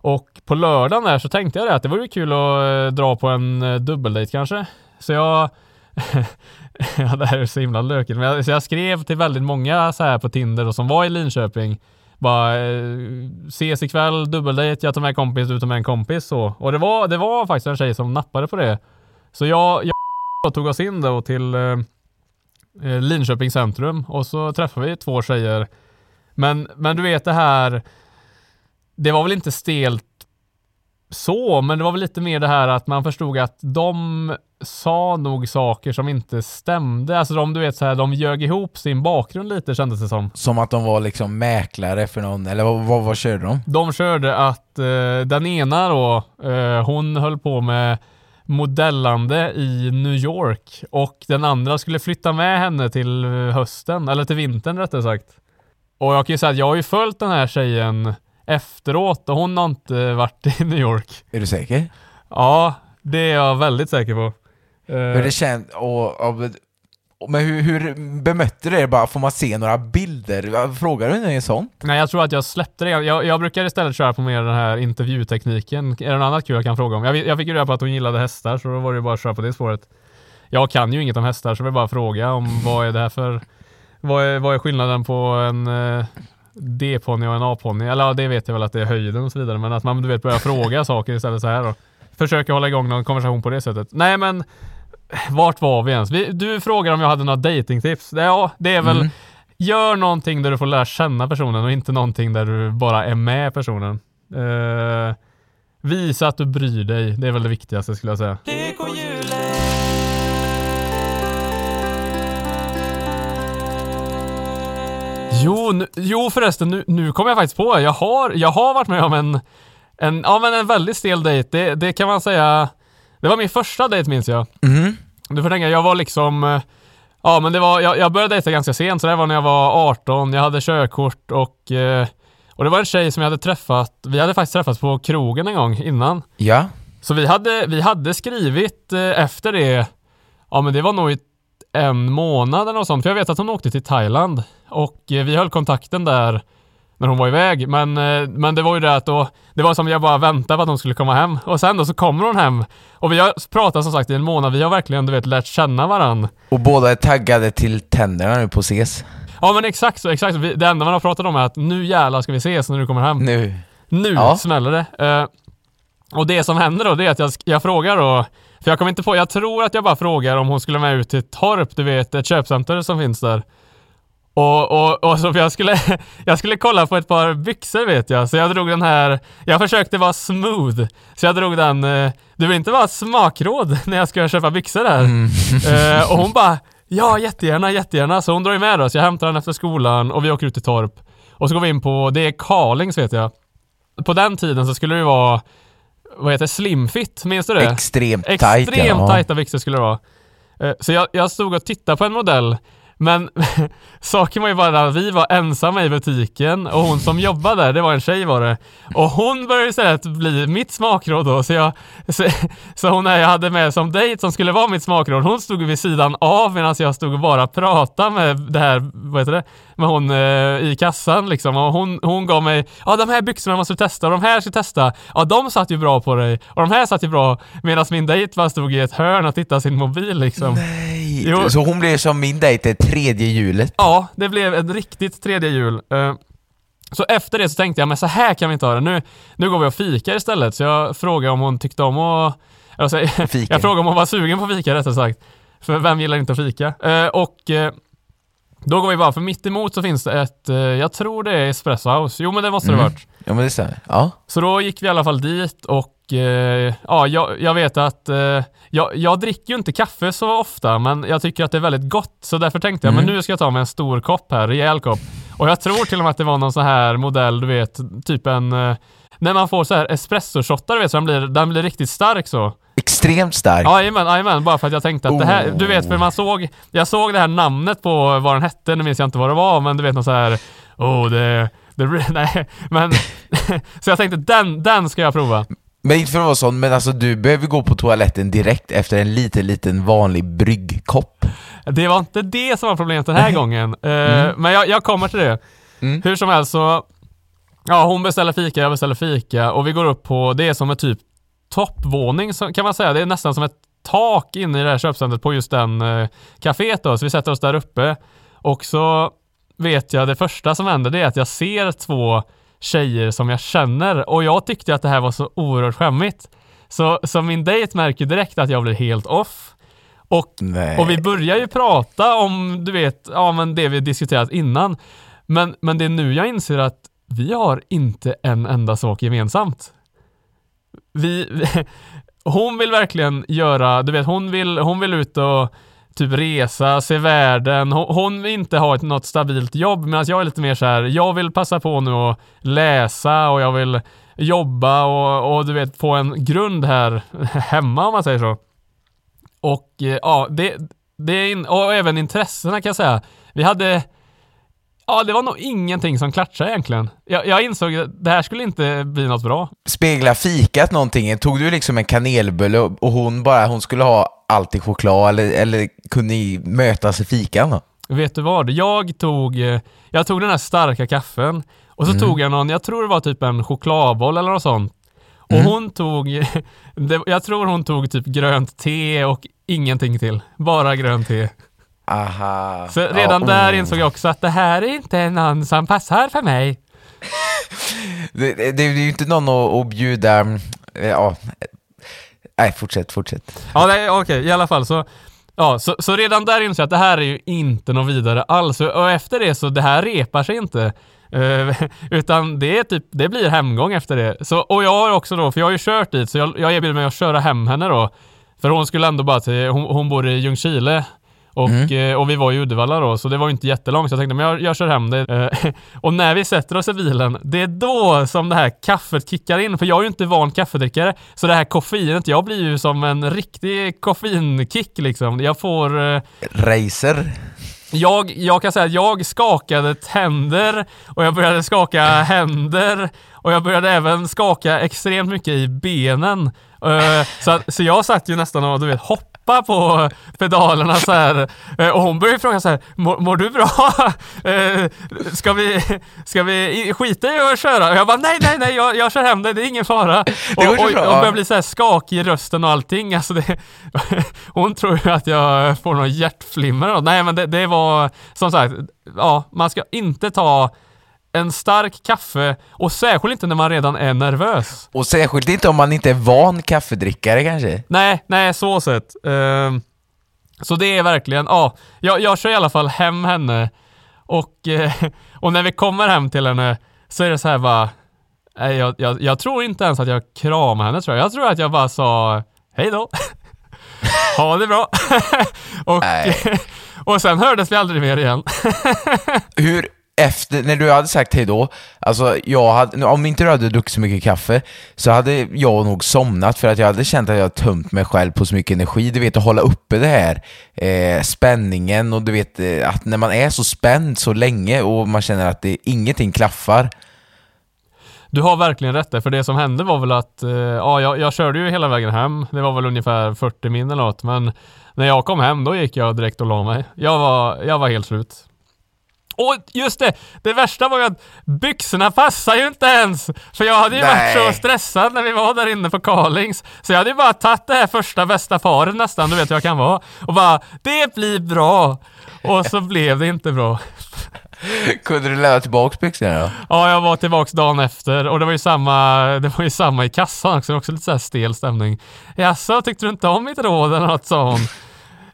Och på lördagen där så tänkte jag det att det vore kul att eh, dra på en eh, dubbeldejt kanske. Så jag Ja, det här är så himla lökigt. Men jag, så jag skrev till väldigt många så här på Tinder och som var i Linköping. Bara eh, ses ikväll, dubbeldejt, jag tar med en kompis, du tar med en kompis så. Och det var, det var faktiskt en tjej som nappade på det. Så jag, jag tog oss in då till eh, Linköping centrum och så träffade vi två tjejer. Men, men du vet det här, det var väl inte stelt så, men det var väl lite mer det här att man förstod att de sa nog saker som inte stämde. Alltså de, du vet så här, de ljög ihop sin bakgrund lite kändes det som. Som att de var liksom mäklare för någon, eller vad, vad, vad körde de? De körde att eh, den ena då, eh, hon höll på med modellande i New York och den andra skulle flytta med henne till hösten, eller till vintern rättare sagt. Och jag kan ju säga att jag har ju följt den här tjejen efteråt och hon har inte varit i New York. Är du säker? Ja, det är jag väldigt säker på. Eh, Hur det känd, och, och, men hur, hur bemötte du det? Bara, får man se några bilder? Frågar du henne sånt? Nej, jag tror att jag släppte det. Jag, jag brukar istället köra på mer den här intervjutekniken. Är det något annat kul jag kan fråga om? Jag, jag fick ju reda på att hon gillade hästar, så då var det ju bara att köra på det spåret. jag kan ju inget om hästar så jag vill bara fråga om vad är det här för, vad är, vad är skillnaden på en eh, D-ponny och en A-ponny? Eller ja, det vet jag väl att det är höjden och så vidare, men att man du vet börjar fråga saker istället så här då. Försöka hålla igång någon konversation på det sättet. Nej men, vart var vi ens? Vi, du frågar om jag hade några datingtips. Ja, det är väl Mm. Gör någonting där du får lära känna personen och inte någonting där du bara är med personen. Eh, visa att du bryr dig. Det är väl det viktigaste skulle jag säga. Jo, nu, jo förresten, nu, nu kommer jag faktiskt på. Jag har, jag har varit med om en, en, ja, men en väldigt stel dejt. Det, det kan man säga. Det var min första dejt minns jag. Mhm. Du får tänka, jag var liksom eh, Ja men det var, jag, jag började dejta ganska sent, så det var när jag var 18, jag hade körkort och eh, Och det var en tjej som jag hade träffat, vi hade faktiskt träffats på krogen en gång innan Ja. Så vi hade, vi hade skrivit eh, efter det Ja men det var nog i en månad eller något sånt, för jag vet att hon åkte till Thailand Och eh, vi höll kontakten där när hon var iväg, men, eh, men det var ju det att då, det var som jag bara väntade på att hon skulle komma hem. Och sen då så kommer hon hem. Och vi har pratat som sagt i en månad, vi har verkligen du vet lärt känna varann. Och båda är taggade till tänderna nu på ses. Ja men exakt så, exakt så. Det enda man har pratat om är att nu jävlar ska vi ses när du kommer hem. Nu. Nu Ja. smäller det. Eh, och det som händer då, det är att jag, jag frågar då, för jag kommer inte på, jag tror att jag bara frågar om hon skulle med ut till Torp, du vet, ett köpcenter som finns där. Och, och, och så jag skulle, jag skulle kolla på ett par byxor vet jag, så jag drog den här, jag försökte vara smooth. Så jag drog den, eh, du vill inte vara smakråd när jag ska köpa byxor där? Eh, och hon bara, ja jättegärna, jättegärna. Så hon drar ju med oss, jag hämtar den efter skolan och vi åker ut till Torp. Och så går vi in på, det är Carlings vet jag. På den tiden så skulle det vara, vad heter det, slimfit, minns du det? Extremt tajt. Extremt ja. tajta byxor skulle det vara. Eh, Så jag, jag stod och tittade på en modell, men saken var ju bara att vi var ensamma i butiken och hon som jobbade där, det var en tjej var det. Och hon började istället bli mitt smakråd då, så jag, så, så hon jag hade med som dejt som skulle vara mitt smakråd, hon stod vid sidan av medan jag stod och bara pratade med det här, vad heter det, med hon eh, i kassan liksom. Och hon, hon gav mig, ja de här byxorna måste du testa, och de här ska du testa. Ja de satt ju bra på dig, och de här satt ju bra. Medan min dejt bara stod i ett hörn och tittade sin mobil liksom. Nej. Jo. Så hon blev som min dejt, det tredje hjulet. Ja, det blev ett riktigt tredje hjul. Eh, Så efter det så tänkte jag, men så här kan vi inte ha det. Nu, nu går vi och fikar istället. Så jag frågade om hon tyckte om att... Fika. jag frågade om hon var sugen på fika rättare sagt. För vem gillar inte att fika? Eh, Och eh, då går vi bara, för mitt emot så finns det ett, eh, jag tror det är Espresso House. Jo men det måste det Mm. varit. Ja men det stämmer. Ja. Så då gick vi i alla fall dit och eh, ja, jag, jag vet att eh, jag, jag dricker ju inte kaffe så ofta men jag tycker att det är väldigt gott så därför tänkte jag Mm. men nu ska jag ta mig en stor kopp här, rejäl kopp. Och jag tror till och med att det var någon sån här modell, du vet, typ en när man får så här espresso-shottar, du vet, så den blir, den blir riktigt stark så. Extremt stark. Ja, Jajamän, jajamän, bara för att jag tänkte att det här, du vet, för man såg, jag såg det här namnet på vad den hette, nu minns jag inte vad det var, men du vet någon så här, oh det, det, nej, men, så jag tänkte den, den ska jag prova. Men inte för att vara sån, men alltså du behöver gå på toaletten direkt efter en liten, liten vanlig bryggkopp. Det var inte det som var problemet den här gången, Eh, men jag, jag kommer till det. Mm. Hur som helst så, ja hon beställer fika, jag beställer fika och vi går upp på, det är som ett typ toppvåning kan man säga, det är nästan som ett tak inne i det här köpcentret på just den eh, kaféet då, så vi sätter oss där uppe och så vet jag, det första som händer det är att jag ser två tjejer som jag känner och jag tyckte att det här var så oerhört skämmigt. Så, så min dejt märker direkt att jag blir helt off. Och Nej. och vi börjar ju prata om, du vet, ja men det vi diskuterat innan. Men, men det är nu jag inser att vi har inte en enda sak gemensamt. Vi, hon vill verkligen göra, du vet, hon vill, hon vill ut och typ resa, se världen. Hon, hon vill inte ha ett, något stabilt jobb medan jag är lite mer så här. jag vill passa på nu och läsa och jag vill jobba och, och du vet få en grund här hemma om man säger så. Och eh, ja, det, det är in, och även intressena kan jag säga. Vi hade, ja det var nog ingenting som klatschade egentligen. Jag, jag insåg att det här skulle inte bli något bra. Spegla fikat någonting? Tog du liksom en kanelbulle och hon bara, hon skulle ha allt i choklad eller, eller kunde ni mötas i fikan då? Vet du vad? Jag tog, eh, jag tog den här starka kaffen och så tog jag någon, jag tror det var typ en chokladboll eller något sånt. Och hon tog, jag tror hon tog typ grönt te och ingenting till. Bara grönt te. Aha. Så redan Ja, där oh. insåg jag också att det här är inte någon som passar för mig. Det, det, det är ju inte någon att, att bjuda... eh, Ja. Nej, fortsätt, fortsätt. Ja, nej, okej, i alla fall så. Ja, så, så redan där insåg jag att det här är ju inte något vidare alls. Och efter det så, det här repar sig inte. Eh, utan det är typ, det blir hemgång efter det. Så, och jag har också då, för jag har ju kört dit, så jag, jag erbjuder mig att köra hem henne då. För hon skulle ändå bara till, hon, hon bor i Ljungskile. Och, eh, och vi var i Uddevalla då, så det var ju inte jättelångt. Så jag tänkte, men jag, jag kör hem det. Eh, och när vi sätter oss i bilen, det är då som det här kaffet kickar in. För jag är ju inte van kaffedrickare. Så det här koffeinet, jag blir ju som en riktig koffeinkick liksom. Jag får... Eh, Racer. jag, jag kan säga att jag skakade tänder och jag började skaka händer och jag började även skaka extremt mycket i benen. Eh, så, så jag satt ju nästan och du vet hoppa på pedalerna så här. Eh, och hon började fråga så här, mår, mår du bra? Eh, ska, vi, ska vi skita i att köra? Och jag bara nej, nej, nej, jag, jag kör hem det, det är ingen fara. Och, och, och började bli så här skakig i rösten och allting. Alltså det, hon tror ju att jag får någon hjärtflimmer. Nej, men det, det var som sagt, ja, man ska inte ta en stark kaffe och särskilt inte när man redan är nervös. Och särskilt inte om man inte är van kaffedrickare kanske. Nej, nej, så sett. Ehm, så det är verkligen, ja, jag, jag kör i alla fall hem henne och, eh, och när vi kommer hem till henne så är det så här bara, nej, jag, jag, jag tror inte ens att jag kramade henne tror jag. Jag tror att jag bara sa hej då. ha det bra. och, och sen hördes vi aldrig mer igen. Hur, efter, när du hade sagt hej då, alltså jag hade, om inte du hade druckit så mycket kaffe, så hade jag nog somnat för att jag hade känt att jag tömt mig själv på så mycket energi. Du vet, att hålla uppe det här eh, spänningen och du vet eh, att när man är så spänd så länge och man känner att det, ingenting klaffar. Du har verkligen rätt där, för det som hände var väl att, eh, ja, jag, jag körde ju hela vägen hem. Det var väl ungefär 40 min eller något, men när jag kom hem då gick jag direkt och la mig. Jag var, jag var helt slut. Och just det, det värsta var ju att byxorna passar ju inte ens! För jag hade ju Nej. varit så stressad när vi var där inne på Carlings. Så jag hade ju bara tagit det här första bästa paret nästan, du vet hur jag kan vara. Och bara, det blir bra! Och så blev det inte bra. Kunde du lämna tillbaka byxorna då? Ja, jag var tillbaks dagen efter och det var ju samma, det var ju samma i kassan också, det var också lite så här stel stämning. Jaså, tyckte du inte om mitt råd eller något sa hon.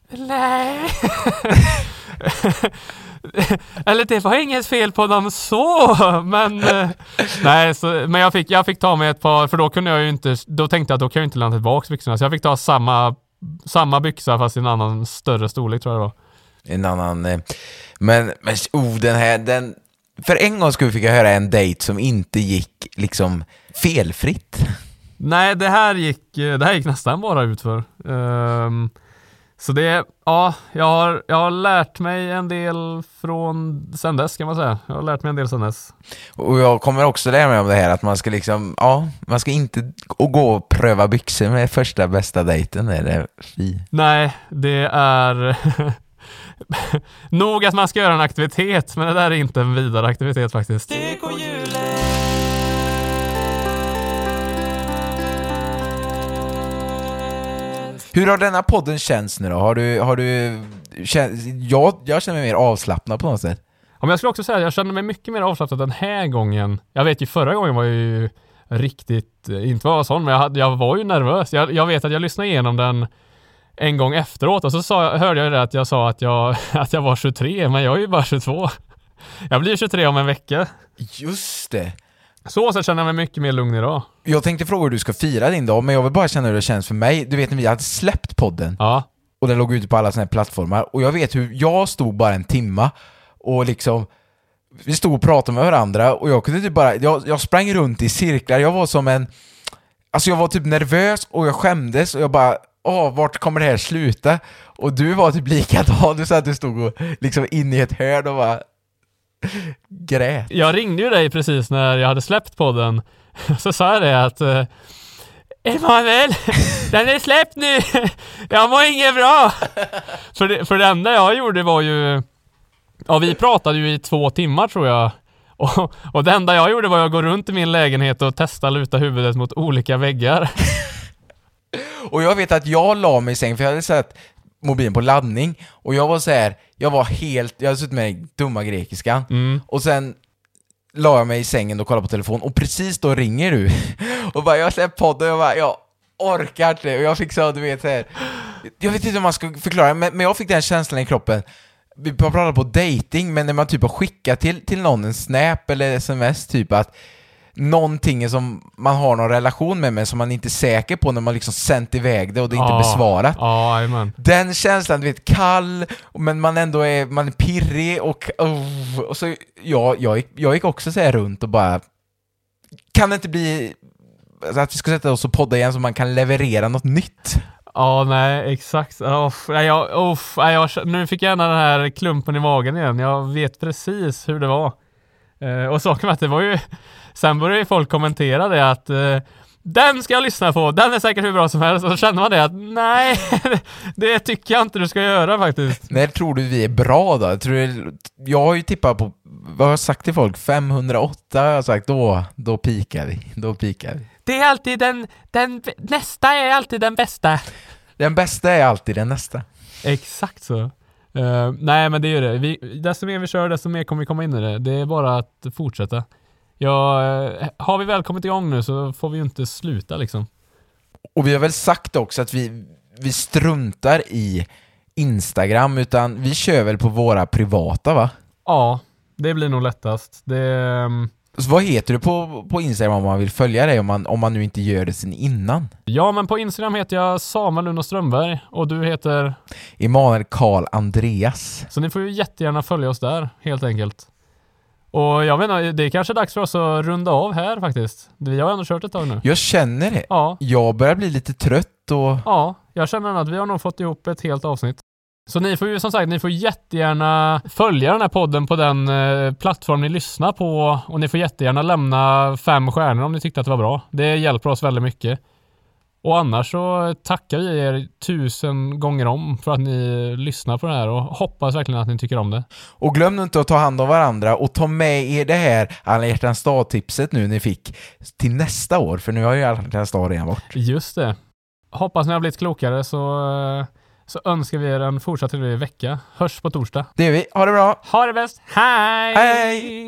Nej. eller det var inget fel på dem så, men eh, nej, så, men jag fick, jag fick ta mig ett par, för då kunde jag ju inte, då tänkte jag att då kan jag inte lämna tillbaks byxorna, så jag fick ta samma, samma byxa fast i en annan större storlek tror jag det var. En annan... Eh, men, men oh, den här, den... För en gång skulle vi fick jag höra en dejt som inte gick liksom felfritt. Nej, det här gick, eh, det här gick nästan bara utför. Um, så det, ja, jag har, jag har lärt mig en del från sen dess kan man säga. Jag har lärt mig en del sen dess. Och jag kommer också lära mig om det här att man ska liksom, ja, man ska inte gå och pröva byxor med första bästa dejten. Det är fy. Nej, det är nog att man ska göra en aktivitet, men det där är inte en vidare aktivitet faktiskt. Hur har denna podden känts nu då? Har du, har du, jag, jag känner mig mer avslappnad på något sätt. Ja, men jag skulle också säga att jag känner mig mycket mer avslappnad den här gången. Jag vet ju förra gången var jag ju riktigt, eh, inte var sån, men jag, hade, jag var ju nervös. Jag, jag vet att jag lyssnade igenom den en gång efteråt och så sa, jag- hörde jag det att jag sa att jag, att jag var 23, men jag är ju bara 22. Jag blir 23 om en vecka. Just det. Så så känner jag mig mycket mer lugn idag. Jag tänkte fråga hur du ska fira din dag, men jag vill bara känna hur det känns för mig. Du vet när vi hade släppt podden Ja. och den låg ute på alla såna här plattformar och jag vet hur jag stod bara en timma och liksom vi stod och pratade med varandra och jag kunde typ bara, jag, jag sprang runt i cirklar, jag var som en Alltså jag var typ nervös och jag skämdes och jag bara Åh, vart kommer det här sluta? Och du var typ likadan, du sa att du stod och liksom in i ett hörn och bara grät. Jag ringde ju dig precis när jag hade släppt podden. Så sa jag det att eh, Emanuel, den är släppt nu! Jag mår inget bra! För det, för det enda jag gjorde var ju Ja, vi pratade ju i två timmar tror jag. Och, och det enda jag gjorde var att gå runt i min lägenhet och testa luta huvudet mot olika väggar. Och jag vet att jag la mig i säng, för jag hade sett mobilen på laddning, och jag var så här, jag var helt, jag hade suttit med dumma grekiskan, och sen la jag mig i sängen och kollade på telefon, och precis då ringer du. Och bara, jag släppt podden, och jag bara, jag orkar inte, och jag fick så, du vet så här. jag vet inte hur man ska förklara, men, men jag fick den känslan i kroppen, vi pratar på dating, men när man typ har skickat till, till någon en snap eller sms typ att någonting som man har någon relation med men som man inte är säker på när man liksom sänt iväg det och det är inte Ja. besvarat. Jajamän. Den känslan, du vet, kall, men man ändå är, man är pirrig och, oh, och så, ja, jag, gick, jag gick också så här runt och bara, kan det inte bli att vi ska sätta oss och podda igen så man kan leverera något nytt? Ja, nej, exakt. Nej, jag, nej, jag, nu fick jag gärna den här klumpen i magen igen. Jag vet precis hur det var. Eh, och saken var att det var ju... Sen började ju folk kommentera det att eh, den ska jag lyssna på, den är säkert hur bra som helst. Och så kände man det att nej, det tycker jag inte du ska göra faktiskt. När tror du vi är bra då? Jag, tror det, jag har ju tippat på, vad har jag sagt till folk? 508 har jag sagt, då, då pikar vi. Då pikar vi. Det är alltid den, den, nästa är alltid den bästa. Den bästa är alltid den nästa. Exakt så. Eh, nej men det är ju det. Vi, desto mer vi kör desto mer kommer vi komma in i det. Det är bara att fortsätta. Ja, eh, har vi väl kommit igång nu så får vi ju inte sluta liksom. Och vi har väl sagt också att vi, vi struntar i Instagram, utan vi kör väl på våra privata va? Ja, det blir nog lättast. Det, ehm, Så vad heter du på, på Instagram om man vill följa dig, om man, om man nu inte gör det sen innan? ja, men på Instagram heter jag Samuel Uno Strömberg och du heter... Emanuel Karl Andreas. Så ni får ju jättegärna följa oss där, helt enkelt. Och jag menar, det är kanske dags för oss att runda av här faktiskt. Vi har ändå kört ett tag nu. Jag känner det. Ja, Jag börjar bli lite trött och ja, jag känner att vi har nog fått ihop ett helt avsnitt. Så ni får ju som sagt, ni får jättegärna följa den här podden på den eh, plattform ni lyssnar på och ni får jättegärna lämna fem stjärnor om ni tyckte att det var bra. Det hjälper oss väldigt mycket. Och annars så tackar vi er tusen gånger om för att ni lyssnar på det här och hoppas verkligen att ni tycker om det. Och glöm inte att ta hand om varandra och ta med er det här Alla hjärtans dag-tipset nu ni fick till nästa år, för nu har ju Alla hjärtans dag redan bort. Just det. Hoppas ni har blivit klokare så, så önskar vi er en fortsatt trevlig vecka. Hörs på torsdag. Det gör vi, ha det bra! Ha det bäst. Hej! Hej!